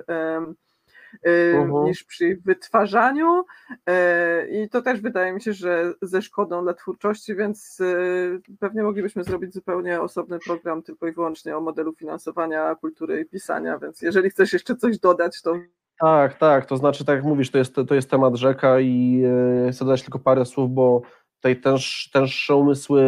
uh-huh. niż przy wytwarzaniu e, i to też wydaje mi się, że ze szkodą dla twórczości, więc e, pewnie moglibyśmy zrobić zupełnie osobny program tylko i wyłącznie o modelu finansowania kultury i pisania, więc jeżeli chcesz jeszcze coś dodać, to tak, tak, to znaczy tak jak mówisz, to jest, to jest temat rzeka i chcę dodać tylko parę słów, bo tutaj też, też umysły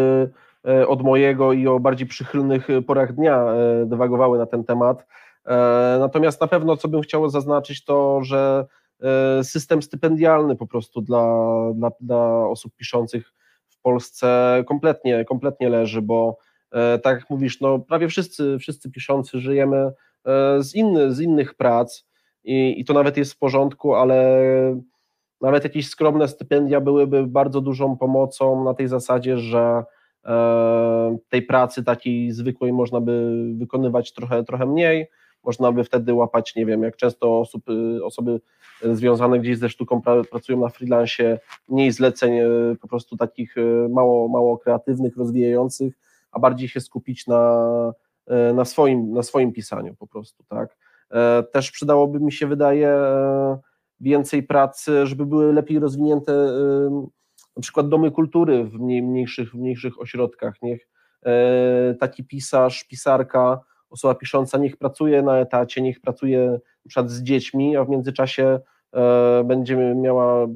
od mojego i o bardziej przychylnych porach dnia dywagowały na ten temat. E, natomiast na pewno, co bym chciał zaznaczyć, to że e, system stypendialny po prostu dla, dla, dla osób piszących w Polsce kompletnie, kompletnie leży, bo e, tak jak mówisz, no prawie wszyscy, wszyscy piszący żyjemy z, inny, z innych prac i, i to nawet jest w porządku, ale nawet jakieś skromne stypendia byłyby bardzo dużą pomocą na tej zasadzie, że tej pracy takiej zwykłej można by wykonywać trochę, trochę mniej, można by wtedy łapać, nie wiem, jak często osób, y, osoby związane gdzieś ze sztuką pracują na freelancie, mniej zleceń y, po prostu takich y, mało, mało kreatywnych, rozwijających, a bardziej się skupić na, na, swoim, na swoim pisaniu po prostu, tak. E, też przydałoby mi się, wydaje, e, więcej pracy, żeby były lepiej rozwinięte na przykład domy kultury w mniejszych, w mniejszych ośrodkach. Niech e, taki pisarz, pisarka osoba pisząca niech pracuje na etacie, niech pracuje na przykład z dziećmi, a w międzyczasie e, będzie miała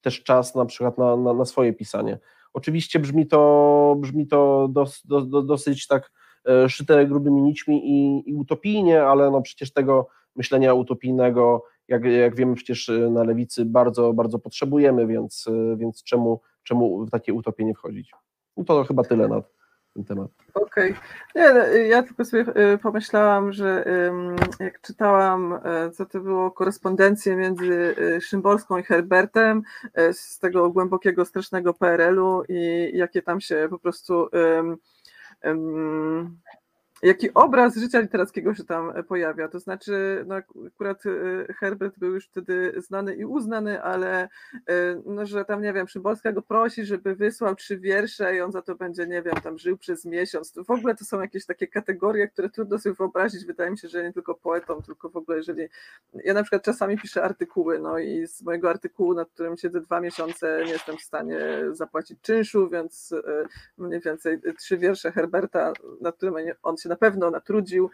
też czas na przykład na, na, na swoje pisanie. Oczywiście brzmi to, brzmi to dos, dos, dosyć tak e, szyte grubymi nićmi i, i utopijnie, ale no przecież tego myślenia utopijnego, jak, jak wiemy przecież na lewicy bardzo, bardzo potrzebujemy, więc, więc czemu, czemu w takie utopie nie wchodzić? No to chyba tyle na, ten temat. Okej. Okay. No, ja tylko sobie y, pomyślałam, że jak czytałam, e, co to było, korespondencję między y, Szymborską i Herbertem z tego głębokiego, strasznego PRL-u i jakie tam się po prostu um, um, jaki obraz życia literackiego się tam pojawia. To znaczy, no akurat y, Herbert był już wtedy znany i uznany, ale y, no, że tam, nie wiem, Szymborska go prosi, żeby wysłał trzy wiersze i on za to będzie, nie wiem, tam żył przez miesiąc. To w ogóle to są jakieś takie kategorie, które trudno sobie wyobrazić. Wydaje mi się, że nie tylko poetom, tylko w ogóle, jeżeli. Ja na przykład czasami piszę artykuły, no i z mojego artykułu, nad którym siedzę dwa miesiące, nie jestem w stanie zapłacić czynszu, więc mniej więcej trzy wiersze Herberta, nad którym on się na pewno natrudził,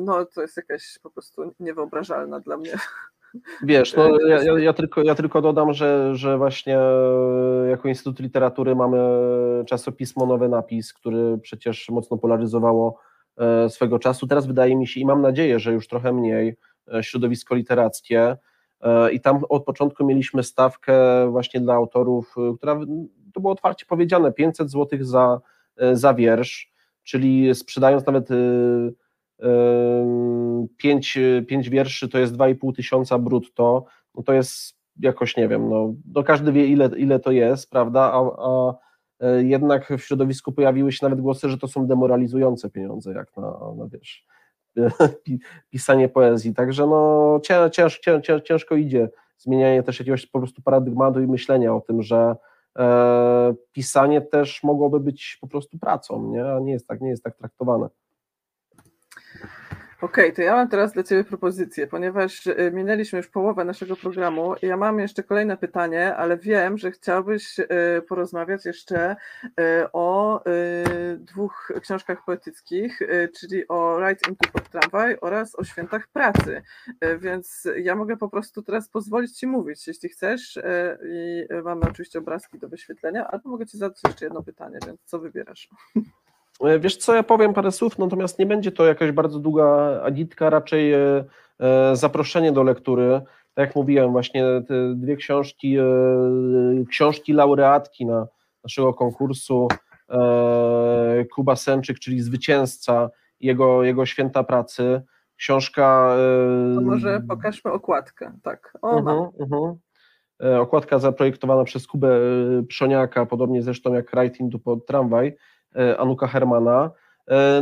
no to jest jakaś po prostu niewyobrażalna dla mnie. Wiesz, no, ja, ja, ja, tylko, ja tylko dodam, że, że właśnie jako Instytut Literatury mamy czasopismo Nowy Napis, który przecież mocno polaryzowało e, swego czasu. Teraz wydaje mi się i mam nadzieję, że już trochę mniej e, środowisko literackie e, i tam od początku mieliśmy stawkę właśnie dla autorów, która to było otwarcie powiedziane, 500 zł za, za wiersz czyli sprzedając nawet y, y, pięć, pięć wierszy, to jest 2,5 tysiąca brutto, no to jest jakoś, nie wiem, no, no każdy wie ile, ile to jest, prawda, a, a e, jednak w środowisku pojawiły się nawet głosy, że to są demoralizujące pieniądze, jak na, na wiesz, (laughs) pisanie poezji, także no cięż, cięż, cięż, ciężko idzie zmienianie też jakiegoś po prostu paradygmatu i myślenia o tym, że e, pisanie też mogłoby być po prostu pracą, nie? a nie jest tak, nie jest tak traktowane. Okej, okay, to ja mam teraz dla Ciebie propozycję, ponieważ y, minęliśmy już połowę naszego programu. Ja mam jeszcze kolejne pytanie, ale wiem, że chciałbyś y, porozmawiać jeszcze y, o dwóch książkach poetyckich, czyli o Right into tramwaj oraz o Świętach Pracy. Więc ja mogę po prostu teraz pozwolić Ci mówić, jeśli chcesz. I mamy oczywiście obrazki do wyświetlenia, albo mogę Ci zadać jeszcze jedno pytanie, więc co wybierasz? (laughs) E, wiesz co, ja powiem parę słów, natomiast nie będzie to jakaś bardzo długa agitka, raczej e, e, zaproszenie do lektury. Tak jak mówiłem, właśnie te dwie książki, książki laureatki na naszego konkursu, Kuba Sęczyk, czyli zwycięzca jego, jego Święta Pracy. Książka. To może pokażmy okładkę, tak. O, uh -huh, uh -huh. Okładka zaprojektowana przez Kubę Przoniaka, podobnie zresztą jak Writing pod tramwaj. E, Anuka Hermana.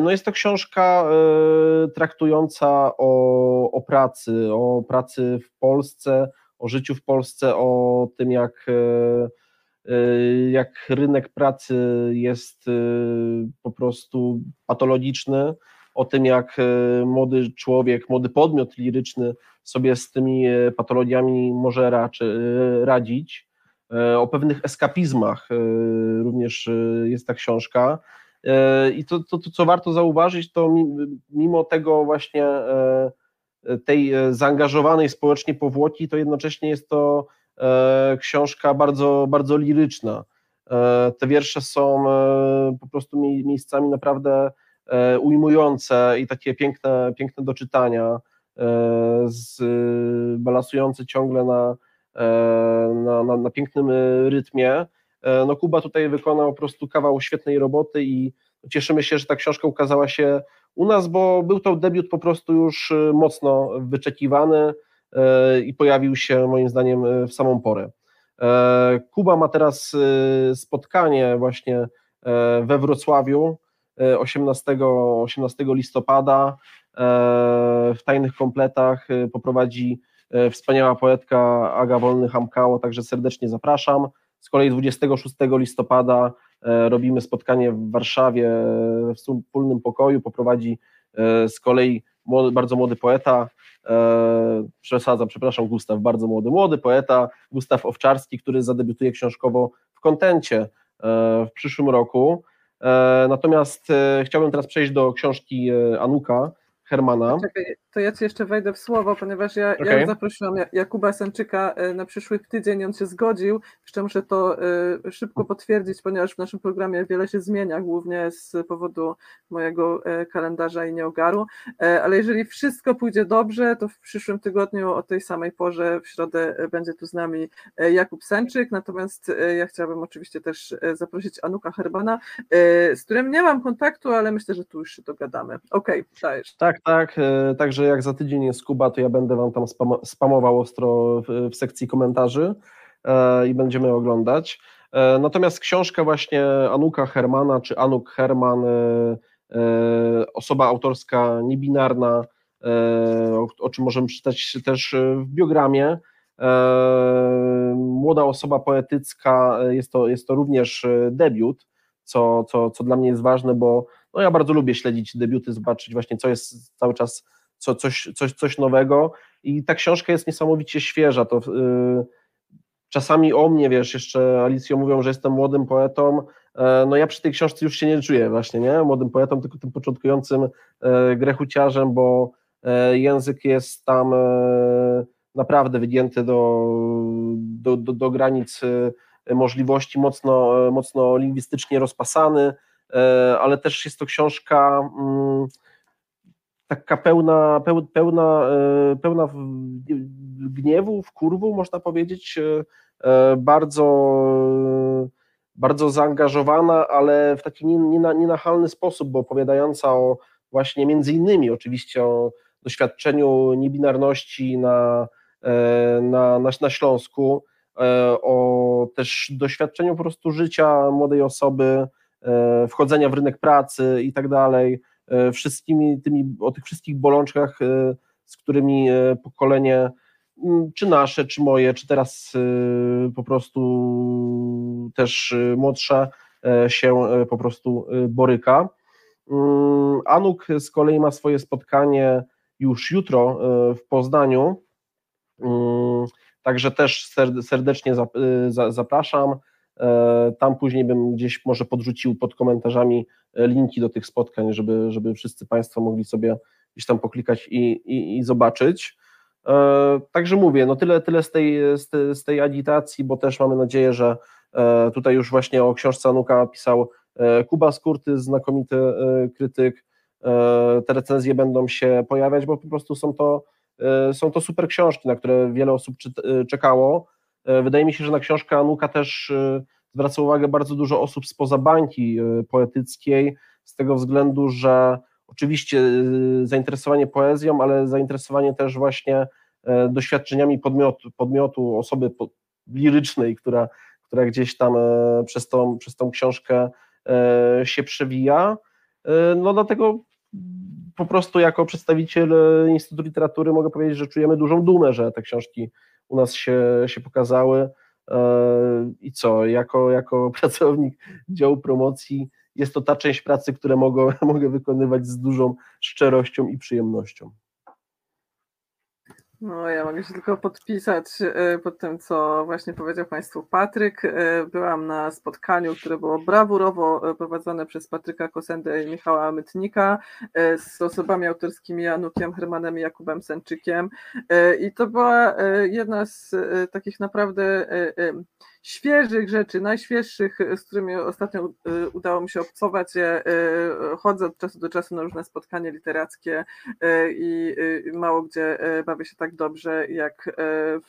No jest to książka traktująca o, o pracy, o pracy w Polsce, o życiu w Polsce, o tym jak, jak rynek pracy jest po prostu patologiczny, o tym jak młody człowiek, młody podmiot liryczny sobie z tymi patologiami może radzić. O pewnych eskapizmach również jest ta książka. E, I to, to, to, co warto zauważyć, to mimo tego właśnie e, tej e, zaangażowanej społecznie powłoki, to jednocześnie jest to książka bardzo, bardzo liryczna. Te wiersze są po prostu miejscami naprawdę ujmujące i takie piękne, piękne do czytania, z, balansujące ciągle na, na, na, na pięknym rytmie. E, no Kuba tutaj wykonał po prostu kawał świetnej roboty i cieszymy się, że ta książka ukazała się u nas, bo był to debiut po prostu już e, mocno wyczekiwany e, i pojawił się moim zdaniem w samą porę. Kuba ma teraz spotkanie właśnie we Wrocławiu 18, 18 listopada w tajnych kompletach poprowadzi wspaniała poetka Aga Wolny-Hamkało, także serdecznie zapraszam. Z kolei 26 listopada e, robimy spotkanie w Warszawie w wspólnym pokoju, poprowadzi e, z kolei młody, bardzo młody poeta, e, przesadzam, przepraszam, Gustaw, bardzo młody, młody poeta, Gustaw Owczarski, który zadebiutuje książkowo w kontencie w przyszłym roku. Natomiast chciałbym teraz przejść do książki Anuka Hermana. Czekaj, to ja ci jeszcze wejdę w słowo, ponieważ ja, okay. ja zaprosiłam Jakuba Sanczyka e, na przyszły tydzień, on się zgodził. Jeszcze muszę to e, szybko potwierdzić, ponieważ w naszym programie wiele się zmienia, głównie z powodu mojego e, kalendarza i nieogaru. Ale jeżeli wszystko pójdzie dobrze, to w przyszłym tygodniu o tej samej porze w środę będzie tu z nami Jakub Sanczyk. Natomiast ja chciałabym oczywiście też zaprosić Anuka Herbana, z którym nie mam kontaktu, ale myślę, że tu już się dogadamy. Okej, okay, dajesz. Tak, tak. Także że jak za tydzień jest Kuba, to ja będę Wam tam spam spamował ostro w, w sekcji komentarzy e, i będziemy oglądać. E, natomiast książka właśnie Anuka Hermana, czy Anuk Herman, e, e osoba autorska niebinarna, e, o, o, czym możemy czytać też w biogramie, e, młoda osoba poetycka, jest to, jest to również debiut, co, co, co dla mnie jest ważne, bo no ja bardzo lubię śledzić debiuty, zobaczyć właśnie, co jest cały czas co, coś, coś, coś nowego. I ta książka jest niesamowicie świeża, to yy, czasami o mnie, wiesz, jeszcze Alicjo mówią, że jestem młodym poetą, yy, no ja przy tej książce już się nie czuję właśnie, nie, młodym poetą, tylko tym początkującym yy, grechuciarzem, bo yy, język jest tam naprawdę wygięty do, do, do, do granic możliwości, mocno, mocno lingwistycznie rozpasany, ale też jest to książka mm, taka pełna, pełna, e, pełna gniewu, wkurwu, można powiedzieć, e, e, bardzo, bardzo zaangażowana, ale w taki nienachalny sposób, bo opowiadająca o właśnie między innymi oczywiście o doświadczeniu niebinarności na, na, na, na Śląsku, o też doświadczeniu po prostu życia młodej osoby, wchodzenia w rynek pracy i tak dalej, wszystkimi tymi, o tych wszystkich bolączkach, e, z którymi e, pokolenie, czy nasze, czy moje, czy teraz po prostu też młodsze się po prostu boryka. Mm, Anuk z kolei ma swoje spotkanie już jutro w Poznaniu, mm, także też serdecznie zapraszam. E, tam później bym gdzieś może podrzucił pod komentarzami e, linki do tych spotkań, żeby, żeby wszyscy Państwo mogli sobie gdzieś tam poklikać i, i, i zobaczyć. E, także mówię, no tyle, tyle z, tej, z, tej, agitacji, bo też mamy nadzieję, że tutaj już właśnie o książce Anuka pisał Kuba Skurty, znakomity krytyk. Te recenzje będą się pojawiać, bo po prostu są to, są to super książki, na które wiele osób czekało. E, wydaje mi się, że na książkę Anuka też e, zwraca uwagę bardzo dużo osób spoza bańki e, poetyckiej, z tego względu, że oczywiście zainteresowanie poezją, ale zainteresowanie też właśnie doświadczeniami podmiotu, podmiotu osoby lirycznej, która, która gdzieś tam przez tą, przez tą książkę się przewija. No dlatego po prostu jako przedstawiciel Instytutu Literatury mogę powiedzieć, że czujemy dużą dumę, że te książki u nas się, się pokazały. I co, jako, jako (laughs) pracownik działu promocji jest to ta część pracy, którą mogę, (laughs) mogę wykonywać z dużą szczerością i przyjemnością. No, ja mogę się tylko podpisać e, pod tym, co właśnie powiedział Państwu Patryk. E, byłam na spotkaniu, które było brawurowo e, prowadzone przez Patryka Kosendę i Michała Mytnika z osobami autorskimi Janukiem Hermanem i Jakubem Senczykiem. I to była jedna z takich naprawdę świeżych rzeczy, najświeższych, z którymi ostatnio udało mi się obcować. Ja chodzę od czasu do czasu na różne spotkania literackie i mało gdzie bawię się tak dobrze jak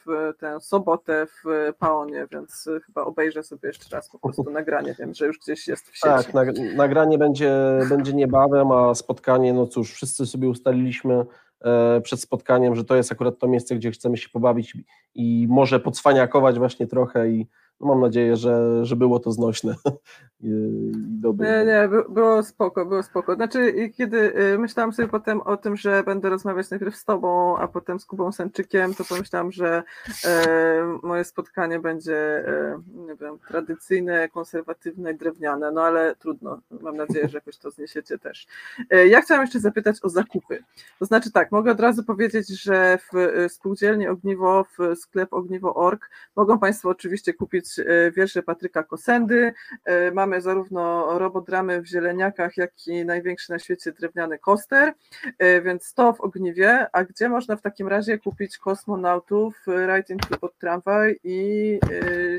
w tę sobotę w Paonie, więc chyba obejrzę sobie jeszcze raz po prostu (laughs) nagranie. Wiem, że już gdzieś jest w sieci. Tak, nagranie będzie, będzie niebawem, a spotkanie, no cóż, wszyscy sobie ustaliliśmy e, przed spotkaniem, że to jest akurat to miejsce, gdzie chcemy się pobawić i może podswaniakować właśnie trochę i mam nadzieję, że, że było to znośne (laughs) i dobre. Nie, nie, było spoko, było spoko. Znaczy, kiedy y, myślałam sobie potem o tym, że będę rozmawiać najpierw z tobą, a potem z Kubą Sęczykiem, to pomyślałam, że e, moje spotkanie będzie, e, nie wiem, tradycyjne, konserwatywne, drewniane, no ale trudno. Mam nadzieję, że jakoś to zniesiecie też. E, ja chciałam jeszcze zapytać o zakupy. To znaczy tak, mogę od razu powiedzieć, że w y, spółdzielni Ogniwo, w sklep ogniwo.org mogą Państwo oczywiście kupić wiersze Patryka Kosendy. E, mamy zarówno robodramy w zieleniakach, jak i największy na świecie drewniany koster, e, więc to w Ogniwie. A gdzie można w takim razie kupić kosmonautów, Writing pod tramwaj i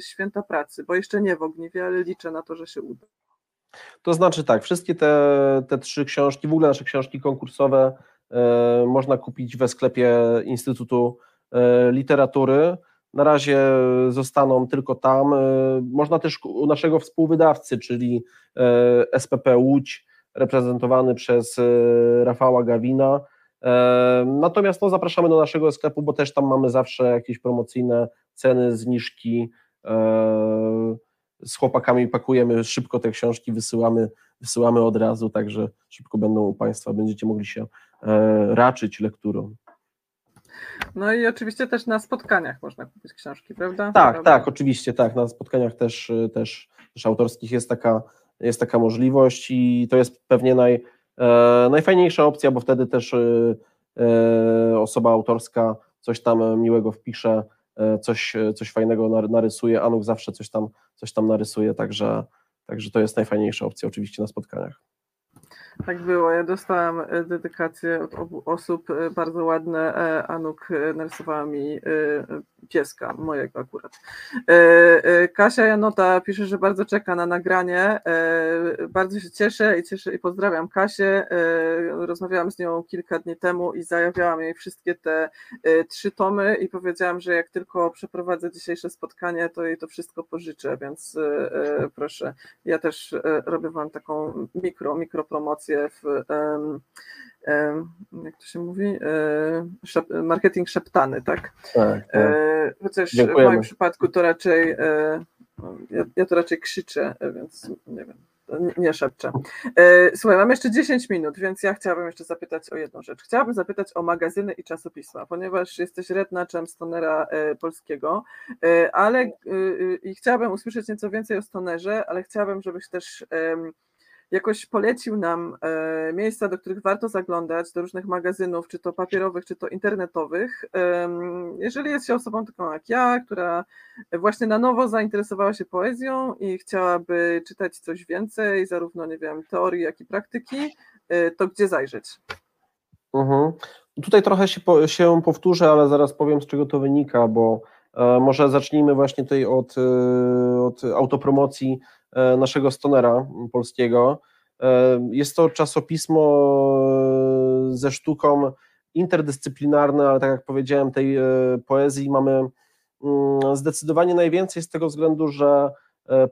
Święta Pracy? Bo jeszcze nie w Ogniwie, ale liczę na to, że się uda. To znaczy tak, wszystkie te, te trzy książki, w ogóle nasze książki konkursowe e, można kupić we sklepie Instytutu e, Literatury. Na razie zostaną tylko tam. E, można też u naszego współwydawcy, czyli e, SPP Łódź, reprezentowany przez e, Rafała Gawina. Natomiast no, zapraszamy do naszego sklepu, bo też tam mamy zawsze jakieś promocyjne ceny, zniżki. Z chłopakami pakujemy szybko te książki, wysyłamy, wysyłamy od razu, także szybko będą u Państwa, będziecie mogli się raczyć lekturą. No i oczywiście też na spotkaniach można kupić książki, prawda? Tak, prawda? tak, oczywiście, tak. Na spotkaniach też, też, też autorskich jest taka, jest taka możliwość i to jest pewnie naj, e, najfajniejsza opcja, bo wtedy też e, e osoba autorska coś tam miłego wpisze, e, coś, coś fajnego narysuje. Anuk zawsze coś tam, coś tam narysuje, także, także to jest najfajniejsza opcja oczywiście na spotkaniach. Tak było. Ja dostałam e, dedykację od obu osób. E, bardzo ładne. E, Anuk narysowała mi pieska, mojego akurat. Kasia Janota pisze, że bardzo czeka na nagranie. Bardzo się cieszę i cieszę i pozdrawiam Kasię. Rozmawiałam z nią kilka dni temu i zajawiałam jej wszystkie te trzy tomy i powiedziałam, że jak tylko przeprowadzę dzisiejsze spotkanie, to jej to wszystko pożyczę, więc proszę. Ja też robię wam taką mikro, mikro promocję w jak to się mówi, e, marketing szeptany, tak? tak, tak. E, chociaż Dziękujemy. w moim przypadku to raczej, e, ja, ja to raczej krzyczę, więc nie wiem nie szepczę. Słuchaj, mam jeszcze 10 minut, więc ja chciałabym jeszcze zapytać o jedną rzecz. Chciałabym zapytać o magazyny i czasopisma, ponieważ jesteś rednaczem Stonera polskiego, ale i chciałabym usłyszeć nieco więcej o Stonerze, ale chciałabym, żebyś też jakoś polecił nam e, miejsca, do których warto zaglądać, do różnych magazynów, czy to papierowych, czy to internetowych. Jeżeli jest się osobą taką jak ja, która właśnie na nowo zainteresowała się poezją i chciałaby czytać coś więcej, zarówno, nie wiem, teorii, jak i praktyki, e, to gdzie zajrzeć? Mhm. Tutaj trochę się, się powtórzę, ale zaraz powiem, z czego to wynika, bo e, może zacznijmy właśnie tutaj od, od autopromocji naszego stonera polskiego. E, jest to czasopismo e, ze sztuką interdyscyplinarne, ale tak jak powiedziałem, tej poezji mamy mm, zdecydowanie najwięcej z tego względu, że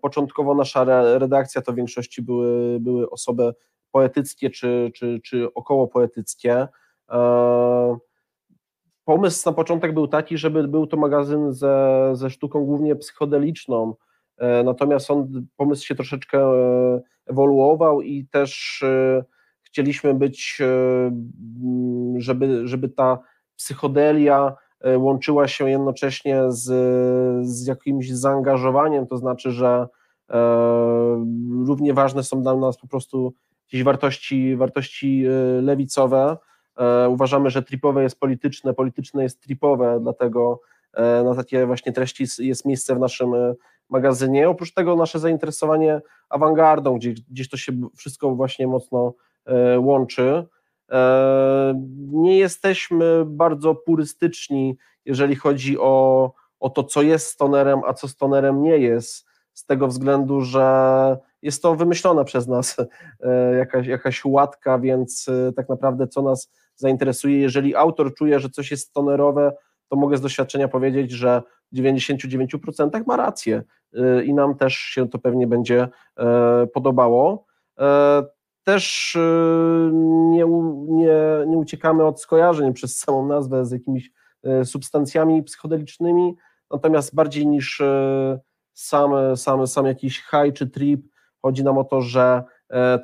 początkowo nasza redakcja to w większości były, były osoby poetyckie czy, czy, czy około poetyckie. Pomysł na początek był taki, żeby był to magazyn ze, ze sztuką głównie psychodeliczną, E, natomiast on, pomysł się troszeczkę e, ewoluował i też chcieliśmy być, żeby, żeby ta psychodelia łączyła się jednocześnie z, z jakimś zaangażowaniem, to znaczy, że równie ważne są dla nas po prostu jakieś wartości, wartości lewicowe, E, uważamy, że tripowe jest polityczne, polityczne jest tripowe, dlatego e, na takie właśnie treści jest miejsce w naszym e, magazynie. Oprócz tego nasze zainteresowanie awangardą, gdzie gdzieś to się wszystko właśnie mocno łączy. Nie jesteśmy bardzo purystyczni, jeżeli chodzi o, o to, co jest stonerem, a co stonerem nie jest, z tego względu, że jest to wymyślona przez nas jakaś, jakaś łatka, więc tak naprawdę co nas zainteresuje. Jeżeli autor czuje, że coś jest stonerowe, to mogę z doświadczenia powiedzieć, że w 99% ma rację y, i nam też się to pewnie będzie e, podobało. E, też y, nie, nie, nie uciekamy od skojarzeń przez samą nazwę z jakimiś e, substancjami psychodelicznymi, natomiast bardziej niż sam, sam, sam jakiś high czy trip, chodzi nam o to, że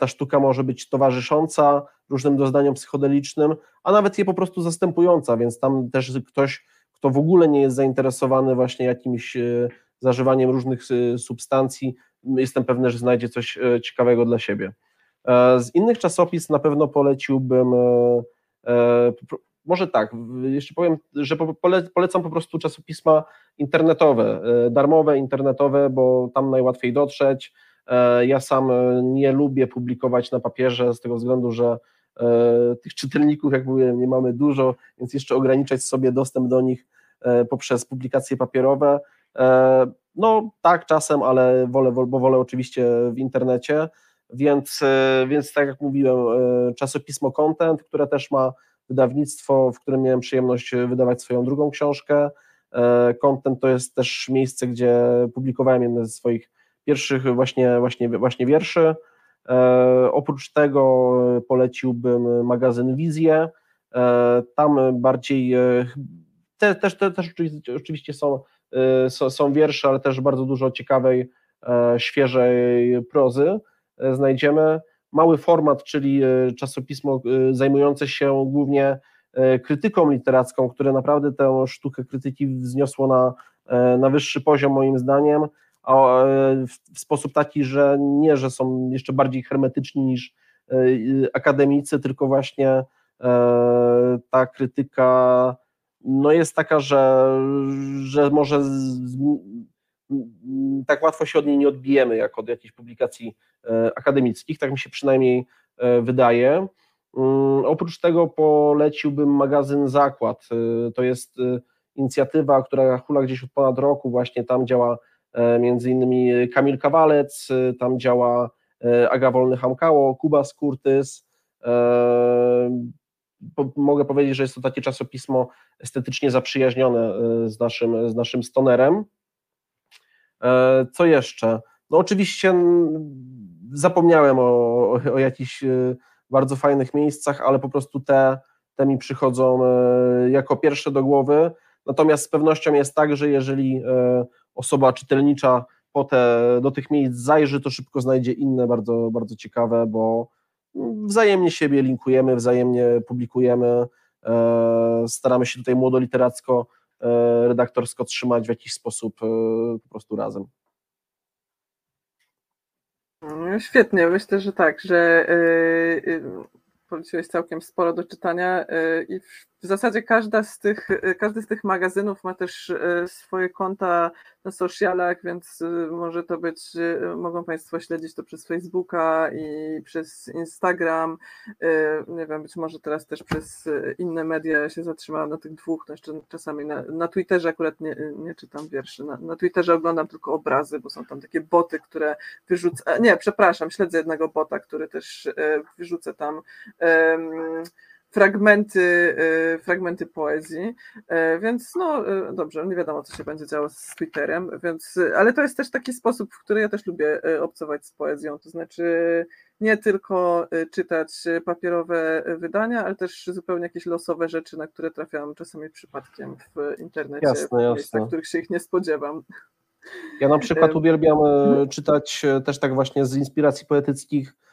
ta sztuka może być towarzysząca, różnym doznaniom psychodelicznym, a nawet je po prostu zastępująca, więc tam też ktoś, kto w ogóle nie jest zainteresowany właśnie jakimś e, zażywaniem różnych e, substancji, jestem pewny, że znajdzie coś e, ciekawego dla siebie. Z innych czasopis na pewno poleciłbym, może tak, jeszcze powiem, że polecam po prostu czasopisma internetowe, darmowe, internetowe, bo tam najłatwiej dotrzeć. Ja sam nie lubię publikować na papierze z tego względu, że tych czytelników, jak mówiłem, nie mamy dużo, więc jeszcze ograniczać sobie dostęp do nich e, poprzez publikacje papierowe. E, no tak, czasem, ale wolę, bo wolę oczywiście w internecie, więc, więc tak jak mówiłem, czasopismo Content, które też ma wydawnictwo, w którym miałem przyjemność wydawać swoją drugą książkę. Content to jest też miejsce, gdzie publikowałem jedne ze swoich pierwszych właśnie, właśnie, właśnie wierszy. E, oprócz tego poleciłbym magazyn Wizję. E, tam bardziej e, te, też, te, też oczywiście są, są wiersze, ale też bardzo dużo ciekawej, świeżej prozy znajdziemy. Mały format, czyli czasopismo zajmujące się głównie krytyką literacką, które naprawdę tę sztukę krytyki wzniosło na, na wyższy poziom moim zdaniem. E, w sposób taki, że nie, że są jeszcze bardziej hermetyczni niż e, akademicy, tylko właśnie e, ta krytyka no jest taka, że, że może z, tak łatwo się od niej nie odbijemy, jak od jakichś publikacji akademickich, tak mi się przynajmniej wydaje. Mm, oprócz tego poleciłbym magazyn Zakład. To jest inicjatywa, która hula gdzieś od ponad roku, właśnie tam działa E, między innymi Kamil Kawalec, e, tam działa e, Aga Wolny-Hamkało, Kuba Skurtys. Mogę powiedzieć, że jest to takie czasopismo estetycznie zaprzyjaźnione z naszym, z naszym stonerem. Co jeszcze? No oczywiście zapomniałem o, o jakichś bardzo fajnych miejscach, ale po prostu te, te mi przychodzą jako pierwsze do głowy. Natomiast z pewnością jest tak, że jeżeli osoba czytelnicza po te, do tych miejsc zajrzy, to szybko znajdzie inne bardzo, bardzo ciekawe, bo wzajemnie siebie linkujemy, wzajemnie publikujemy, e, staramy się tutaj młodoliteracko, e, redaktorsko trzymać w jakiś sposób e, po prostu razem. No, świetnie, myślę, że tak, że poleciłeś całkiem sporo do czytania i w zasadzie każda z tych, każdy z tych magazynów ma też swoje konta na socialach, więc y, może to być, y, mogą Państwo śledzić to przez Facebooka i przez Instagram, y, nie wiem, być może teraz też przez inne media ja się zatrzymałam na tych dwóch, no jeszcze czasami na, na Twitterze akurat nie, nie czytam wierszy, na, na Twitterze oglądam tylko obrazy, bo są tam takie boty, które wyrzucę, nie, przepraszam, śledzę jednego bota, który też wyrzucę tam fragmenty, y, fragmenty poezji, y, więc no y, dobrze, nie wiadomo, co się będzie działo z Twitterem, więc, ale to jest też taki sposób, w który ja też lubię obcować z poezją, to znaczy nie tylko czytać papierowe wydania, ale też zupełnie jakieś losowe rzeczy, na które trafiam czasami przypadkiem w internecie, jasne, w miejscach, których się ich nie spodziewam. Ja na przykład uwielbiam e, mhm. czytać e, też tak właśnie z inspiracji poetyckich e,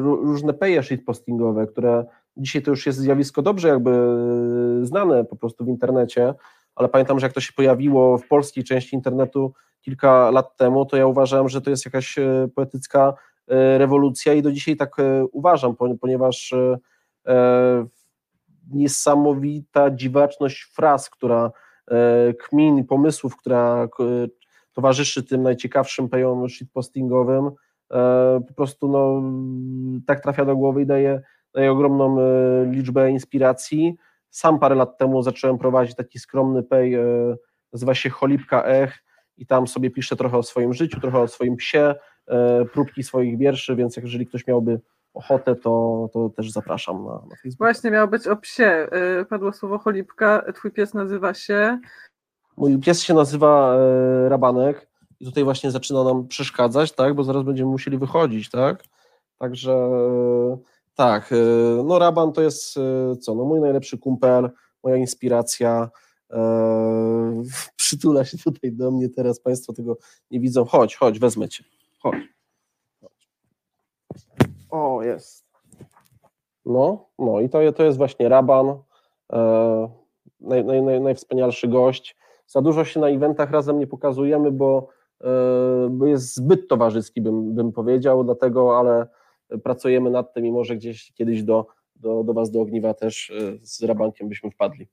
różne peje shitpostingowe, które dzisiaj to już jest zjawisko dobrze jakby e, znane po prostu w internecie, ale pamiętam, że jak to się pojawiło w polskiej części internetu kilka lat temu, to ja uważałem, że to jest jakaś e, poetycka e, rewolucja i do dzisiaj tak e, uważam, pon- ponieważ e, e, niesamowita dziwaczność fraz, która e, kmin pomysłów, która towarzyszy tym najciekawszym pejom shitpostingowym, e, po prostu no, tak trafia do głowy i daje, daje ogromną e, liczbę inspiracji. Sam parę lat temu zacząłem prowadzić taki skromny pej, e, nazywa się Cholipka Ech i tam sobie piszę trochę o swoim życiu, trochę o swoim psie, e, próbki swoich wierszy, więc jeżeli ktoś miałby ochotę, to, to też zapraszam na, na. Właśnie miało być o psie. Padło słowo cholipka. Twój pies nazywa się. Mój pies się nazywa e, Rabanek i tutaj właśnie zaczyna nam przeszkadzać, tak, bo zaraz będziemy musieli wychodzić, tak, także tak, e, no Raban to jest e, co, no mój najlepszy kumpel, moja inspiracja, e, (laughs) przytula się tutaj do mnie teraz, Państwo tego nie widzą, chodź, chodź, wezmę Cię, chodź. chodź. O, jest. No, no i to, to jest właśnie Raban, e, naj, naj, naj, najwspanialszy gość. Za dużo się na eventach razem nie pokazujemy, bo, bo jest zbyt towarzyski, bym, bym powiedział, dlatego, ale pracujemy nad tym i może gdzieś kiedyś do, do, do Was, do ogniwa też e, z Rabankiem byśmy wpadli.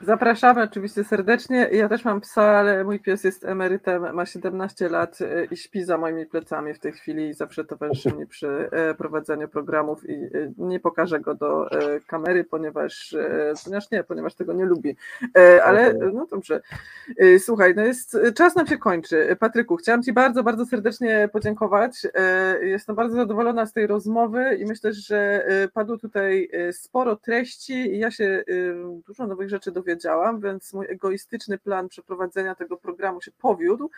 Zapraszamy oczywiście serdecznie. Ja też mam psa, ale mój pies jest emerytem, ma 17 lat y, i śpi za moimi plecami w tej chwili i zawsze towarzyszy mi przy e, prowadzeniu programów i y, nie pokażę go do e, kamery, ponieważ, e, ponieważ nie, ponieważ tego nie lubi. E, Ale no dobrze. Słuchaj, no jest, czas nam się kończy. Patryku, chciałam Ci bardzo, bardzo serdecznie podziękować. E, Jestem bardzo zadowolona z tej rozmowy i myślę, że e, padło tutaj e, sporo treści i ja się e, dużo nowych rzeczy dowiedziałam, więc mój egoistyczny plan przeprowadzenia tego programu się powiódł.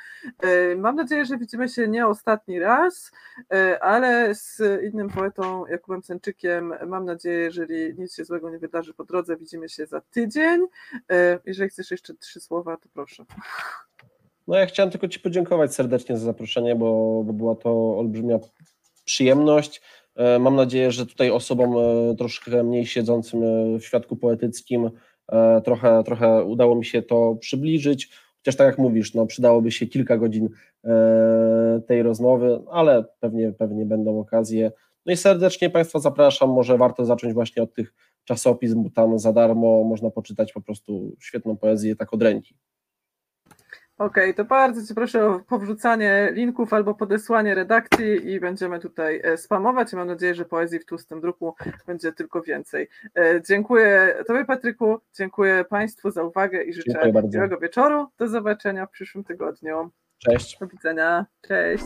E, Mam nadzieję, że widzimy się nie ostatni raz, e, ale z innym poetą Jakubem Cenczykiem mam nadzieję, jeżeli nic się złego nie wydarzy po drodze, widzimy się za tydzień. E, Jeżeli chcesz jeszcze trzy słowa, to proszę. No ja chciałem tylko Ci podziękować serdecznie za zaproszenie, bo, bo była to olbrzymia przyjemność. Mam nadzieję, że tutaj osobom troszkę mniej siedzącym w świadku poetyckim trochę, trochę udało mi się to przybliżyć. Chociaż tak jak mówisz, no, przydałoby się kilka godzin e, tej rozmowy, ale pewnie, pewnie będą okazje. No i serdecznie Państwa zapraszam. Może warto zacząć właśnie od tych czasopism, bo tam za darmo można poczytać po prostu świetną poezję tak od ręki. Okej, to bardzo Cię proszę o powrzucanie linków albo podesłanie redakcji i będziemy tutaj e, spamować mam nadzieję, że poezji w tłustym druku będzie tylko więcej. E, Dziękuję Tobie Patryku, dziękuję Państwu za uwagę i życzę miłego wieczoru. Do zobaczenia w przyszłym tygodniu. Cześć. Do widzenia. Cześć.